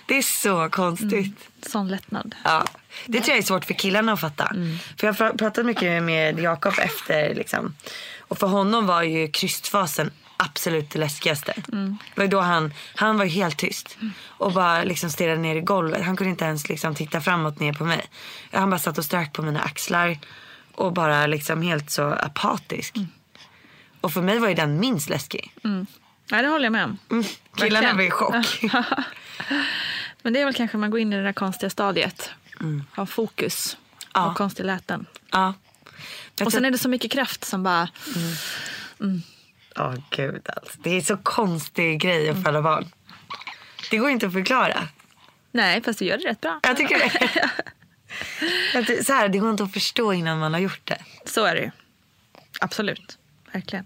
Det är så konstigt.
Sån lättnad.
Ja. Det tror jag är svårt för killarna att fatta. För jag har pratat mycket med Jakob efter. Liksom. Och för honom var ju krystfasen absolut det läskigaste. Det var då han, han var helt tyst. Och bara liksom stirrade ner i golvet. Han kunde inte ens liksom titta framåt ner på mig. Han bara satt och strök på mina axlar. Och bara liksom helt så apatisk. Och för mig var ju den minst läskig.
Nej, det håller jag med om.
Killarna
Verkligen.
var i chock. [LAUGHS] [LAUGHS]
Men det är väl kanske man går in i det där konstiga stadiet. Har fokus.
Ja.
Och konstig läten.
ja. Jag
Och sen är det så mycket kraft som bara...
Ja, gud alltså. Det är så konstig grej att föda barn. Det går inte att förklara.
Nej, fast du gör det rätt bra.
Jag tycker [LAUGHS] det. Så här, det går inte att förstå innan man har gjort det.
Så är det ju. Absolut. Verkligen.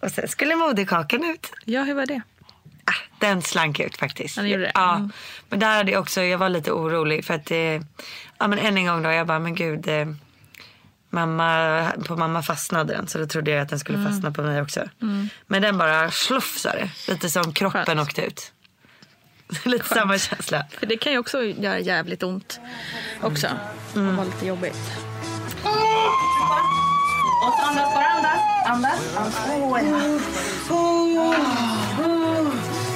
Och sen skulle moderkakan ut.
Ja, hur var det?
Ah, den slank ut faktiskt.
Ja, den gjorde det.
Ja.
Mm.
Men där hade jag också, jag var lite orolig för att, eh, ja men än en gång då, jag bara, men gud. Eh, mamma, på mamma fastnade den så då trodde jag att den skulle
Mm.
fastna på mig också. Men den bara slufsade, lite som kroppen
Skönt.
åkte ut. [LAUGHS] lite samma känsla.
För det kan ju också göra jävligt ont. Också. Och vara lite jobbigt. Och andas bara, andas. Andas.
So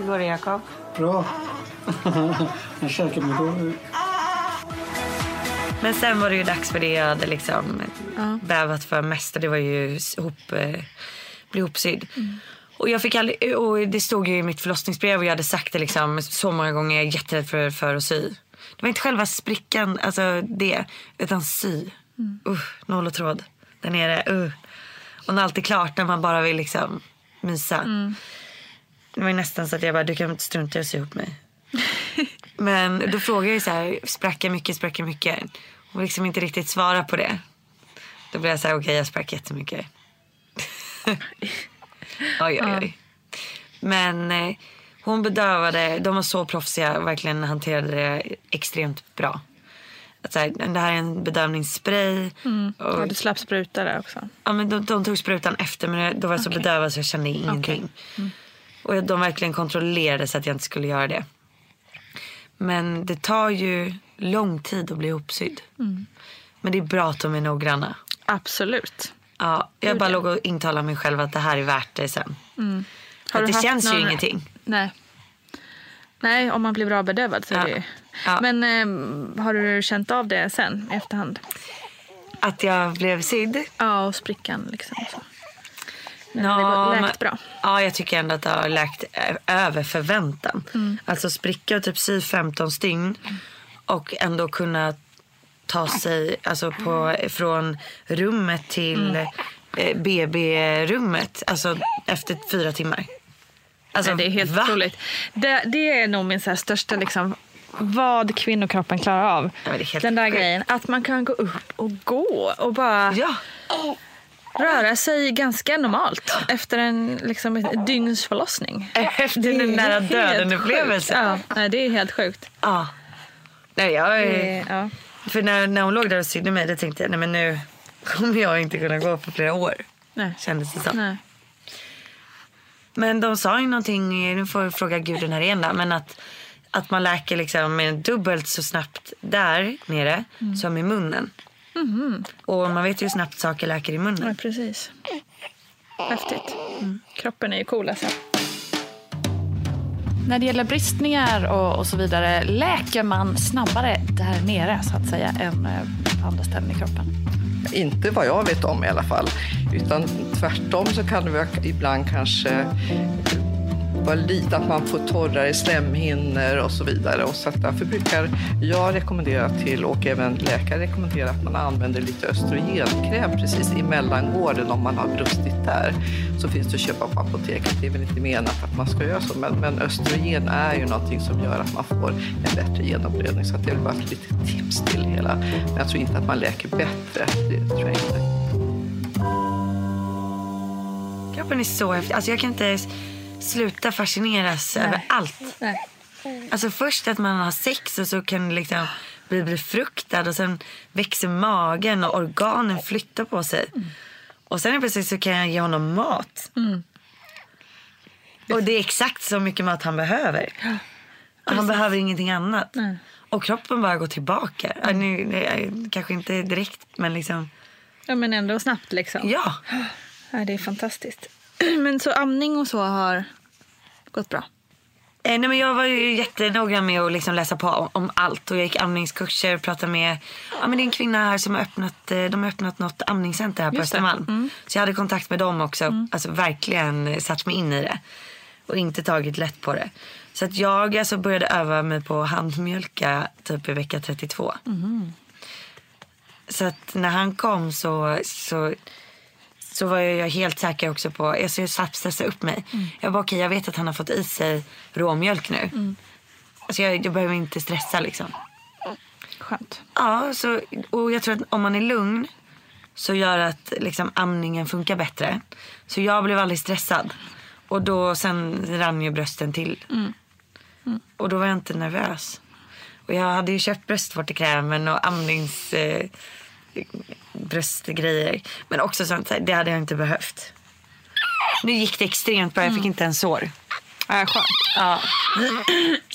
Hur går det Jakob?
Bra. [LAUGHS] Jag käkar mig då.
Men sen var det ju dags för det jag hade liksom bävat för mest det var ju ihop, eh, bli ihopsydd. Och, jag fick aldrig, och det stod ju i mitt förlossningsbrev och jag hade sagt det liksom så många gånger. Jag är jätterädd för, för att sy. Det var inte själva sprickan, alltså det, utan sy.
Mm.
Uh, nål och tråd där nere. Uh. Och när allt är klart, när man bara vill liksom mysa.
Mm.
Det var nästan så att jag bara, du kan strunta i att sy ihop mig. [LAUGHS] Men då frågade jag så här, sprack jag mycket, sprack jag mycket? Och liksom inte riktigt svara på det. Då blev jag så här, okej jag sprack jättemycket. [LAUGHS] oj, oj, oj. Men eh, hon bedövade, de var så proffsiga och verkligen hanterade det extremt bra. Att så här, det här är en bedövningsspray.
Mm.
Och-
Ja, du slapp spruta där också.
Ja, men de, de tog sprutan efter men då var jag så
Okej.
bedövad så jag kände ingenting.
Mm.
Och de verkligen kontrollerade så att jag inte skulle göra det. Men det tar ju lång tid att bli ihopsydd.
Mm.
Men det är bra att de är noggranna.
Absolut.
Ja, jag bara låg och intalade mig själv att det här är värt det sen.
Mm.
Att
du
det känns ju
någon-
ingenting.
Nej. Nej, om man blir bra bedövad så är
Ja.
det ju.
Ja.
Men eh, har du känt av det sen i efterhand?
Att jag blev sydd?
Ja, och sprickan liksom. Så.
Ja,
det
men-
läkt bra.
Ja, jag tycker ändå att det har läkt ö- över förväntan.
Mm.
Alltså spricka och typ sy 15 stygn och ändå kunna ta sig alltså på, från rummet till
Mm.
eh, BB-rummet alltså efter fyra timmar. Alltså,
Nej, det är helt
va?
otroligt. Det, det är nog min så största liksom, vad kvinnokroppen klarar av.
Ja,
Den där
sjukt.
grejen. Att man kan gå upp och gå och bara röra sig ganska normalt efter en liksom, ett dygns förlossning.
Efter
Det
den nära
helt
döden
sjukt.
upplevelse.
Ja, nej, det är helt sjukt.
Ja. Nej, jag är...
Det- ja.
För när, när hon låg där och sydde mig då tänkte jag nej men nu kommer jag inte kunna gå på flera år.
Nej.
Kändes det som.
Nej.
Men de sa ju någonting, nu får jag fråga guden här igen då, men att, att man läker liksom med dubbelt så snabbt där nere
Mm.
som i munnen. Och man vet ju hur snabbt saker läker i munnen.
Ja, precis. Häftigt. Kroppen är ju cool alltså. När det gäller bristningar och, och så vidare, läker man snabbare där nere så att säga än eh, på andra ställen i kroppen?
Inte vad jag vet om i alla fall. Utan tvärtom så kan det ibland kanske vara lite att man får torrare slemhinnor och så vidare. Och så att därför brukar jag rekommendera till och även läkare rekommendera att man använder lite östrogenkräm precis i mellangården om man har brustit där. Så finns det att köpa på apoteket. Det är väl inte menat att man ska göra så men, men östrogen är ju någonting som gör att man får en bättre genomblödning. Så att det är väl bara ett litet tips till hela. Men jag tror inte att man läker bättre. Det tror jag inte.
Kroppen är så häftig. Alltså jag kan inte ens sluta fascineras över allt.
Nej.
Alltså först att man har sex och så kan liksom bli befruktad och sen växer magen och organen flyttar på sig. Och sen plötsligt så kan jag ge honom mat.
Mm.
Och det är exakt så mycket mat han behöver. Och han behöver ingenting annat.
Nej.
Och kroppen bara går tillbaka. Ja, nu, det- kanske inte direkt men liksom.
Ja, men ändå snabbt liksom.
Ja.
Ja, det är fantastiskt. [CLEARS THROAT] Men så amning och så har gått bra?
Eh, nej, men jag var ju jättenoggrann med att liksom läsa på om, om allt. Och jag gick amningskurser och pratade med ja, men det är en kvinna här som har öppnat, eh, de har öppnat något amningscenter här på
Just.
Östermalm.
Mm.
Så jag hade kontakt med dem också. Alltså verkligen satt mig in i det. Och inte tagit lätt på det. Så att jag alltså, började öva mig på handmjölka typ i vecka 32. Så att när han kom så, så, så var jag helt säker också på, alltså jag satt stressa upp mig. Jag bara okej jag vet att han har fått i sig råmjölk nu. Alltså jag, jag behöver inte stressa liksom.
Skönt.
Ja, så, och jag tror att om man är lugn så gör att liksom, amningen funkar bättre. Så jag blev aldrig stressad. Och då sen rann ju brösten till. Och då var jag inte nervös. Och jag hade ju köpt bröstvårtekrämen och amnings eh, bröstgrejer. Men också sånt, så här, det hade jag inte behövt. Nu gick det extremt bra, jag fick inte en sår.
Ja, skönt.
Ja.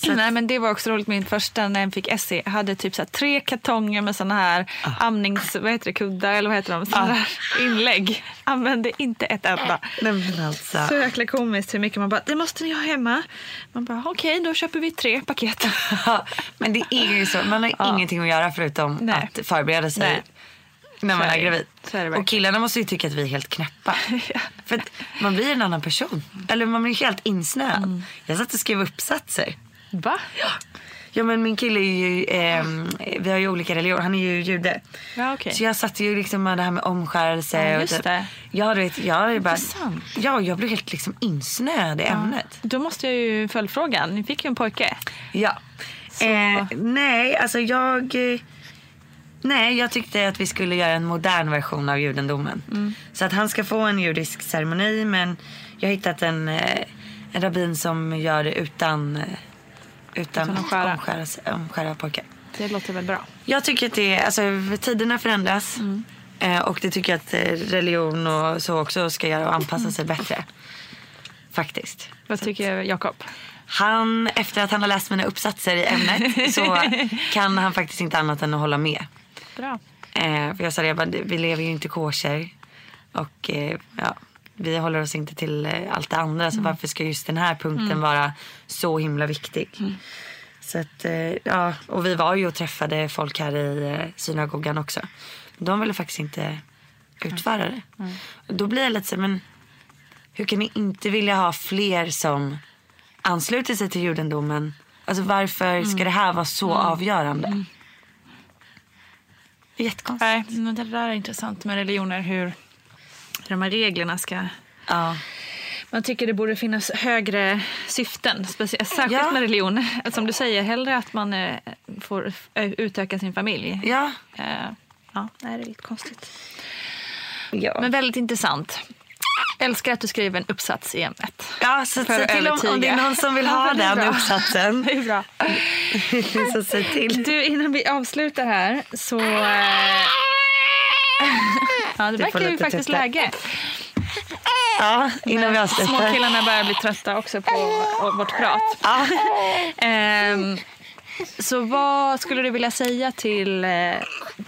[CLEARS THROAT]
Nej, men det var också roligt. Min första när jag fick SE jag hade typ så tre kartonger med såna här amnings... Vad heter det? Kuddar eller vad heter de? Såna här inlägg. Använde inte ett enda.
Nej, alltså.
Så jäkla komiskt hur mycket man bara, det måste ni ha hemma. Man bara, okej då köper vi tre paket. [LAUGHS]
Men det är ju så, man har ingenting att göra förutom
Nej.
att förbereda sig.
Nej.
När man
är
gravid. Och killarna måste ju tycka att vi är helt knäppa. [LAUGHS] För att man blir en annan person. Eller man blir helt insnöad.
Mm.
Jag satt och skrev uppsatser.
Va?
Ja men min kille är ju, ehm, vi har ju olika religioner, han är ju jude.
Ja, okej.
Så jag satt ju liksom med det här med omskärelse.
Ja,
och
just
typ-
det.
Ja, du vet, jag är bara, ja, jag blev helt liksom insnöad i ämnet.
Då måste jag ju följdfrågan. Ni fick ju en pojke.
Ja. Eh, nej, alltså jag... Nej, jag tyckte att vi skulle göra en modern version av judendomen.
Mm.
Så att han ska få en judisk ceremoni men jag har hittat en, eh, en rabbin som gör det utan, eh, utan,
Utan att skära.
omskära, omskära pojkar.
Det låter väl bra.
Jag tycker att det, alltså tiderna förändras.
Mm.
Eh, och det tycker jag att religion och så också ska göra och anpassa sig bättre. Faktiskt.
Vad tycker Jakob?
Han, efter att han har läst mina uppsatser i ämnet så [LAUGHS] kan han faktiskt inte annat än att hålla med.
Bra.
Eh, för jag sa det, jag bara, vi lever ju inte kosher. Och eh, ja, vi håller oss inte till eh, allt det andra. Så varför ska just den här punkten
Mm.
vara så himla viktig? Så att, eh, ja, och vi var ju och träffade folk här i eh, synagogan också. De ville faktiskt inte utföra det. Och Då blir jag lite så men hur kan ni inte vilja ha fler som ansluter sig till judendomen? Alltså varför ska det här vara så avgörande? Jättekonstigt.
Nej, men det där är intressant med religioner. Hur de här reglerna ska...
Ja.
Man tycker det borde finnas högre syften. Speciellt, särskilt
Ja.
med religion. Som du säger, hellre att man eh, får utöka sin familj.
Ja.
Eh, ja, det är lite konstigt.
Ja.
Men väldigt intressant. Älskar att du skriver en uppsats i ämnet.
Ja, så
För
säg
att
till om, om det är någon som vill
Ja,
ha
det är
den
bra.
uppsatsen. [LAUGHS]
Det är bra. [LAUGHS]
så säg till.
Du, innan vi avslutar här så... Eh... [LAUGHS] ja, det verkar ju faktiskt
tystnad.
läge.
Ja, innan vi avslutar.
Småkillarna börjar bli trötta också på vårt prat. Ehm, så vad skulle du vilja säga till, eh,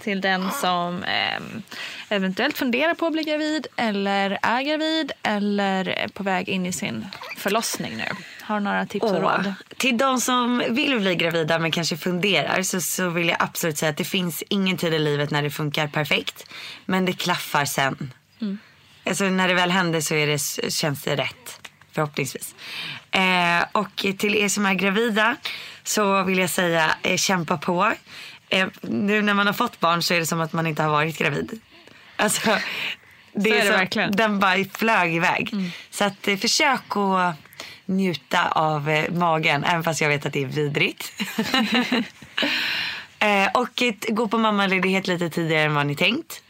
till den som ehm, eventuellt funderar på att bli gravid eller är gravid eller är på väg in i sin förlossning nu? Har du några tips och
Åh,
råd?
Till de som vill bli gravida men kanske funderar så, så vill jag absolut säga att det finns ingen tid i livet när det funkar perfekt. Men det klaffar sen.
Mm.
Alltså när det väl händer så är det, känns det rätt. Förhoppningsvis. Eh, och till er som är gravida så vill jag säga eh, kämpa på. Eh, nu när man har fått barn så är det som att man inte har varit gravid. Alltså, det
Så är det
som-
verkligen.
Den bara flög iväg. Så att, eh, försök att njuta av eh, magen även fast jag vet att det är vidrigt. [LAUGHS] [LAUGHS] eh, och gå på mammaledighet lite tidigare än vad ni tänkt.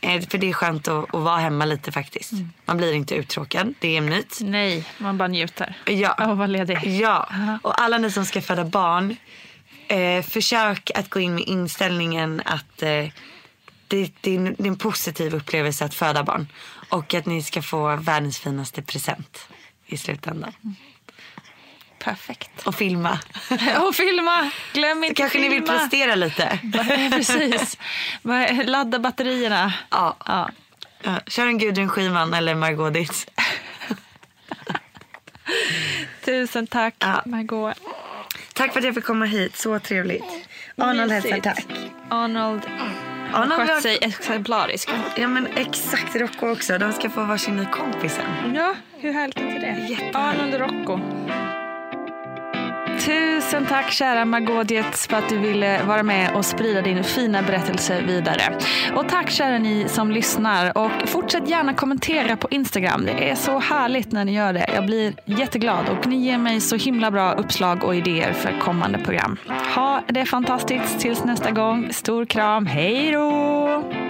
Eh, för det är skönt att, att vara hemma lite faktiskt. Man blir inte uttråkad, det är en myt.
Nej, man bara njuter
Ja.
av att vara ledig.
Ja, och alla ni som ska föda barn. Eh, försök att gå in med inställningen att eh, det, det, är en, det är en positiv upplevelse att föda barn. Och att ni ska få världens finaste present i slutändan.
Perfekt.
Och filma. [LAUGHS]
Och filma! Glöm inte
Kanske ni vill prestera lite. [LAUGHS]
Precis. Ladda batterierna.
Ja.
Ja.
Ja, kör en Gudrun Schyman eller Margot Ditz. [LAUGHS]
Tusen tack, Margot.
Tack för att jag fick komma hit. Så trevligt. Arnold hälsar tack.
Arnold
Arnold
skött
har-
sig exemplariskt.
Ja men exakt, Rocco också. De ska få varsin ny kompis sen.
Ja, hur härligt är inte det? Arnold och Rocco. Tusen tack kära Margot Dietz för att du ville vara med och sprida din fina berättelse vidare. Och tack kära ni som lyssnar och fortsätt gärna kommentera på Instagram. Det är så härligt när ni gör det. Jag blir jätteglad och ni ger mig så himla bra uppslag och idéer för kommande program. Ha det fantastiskt tills nästa gång. Stor kram. Hej då!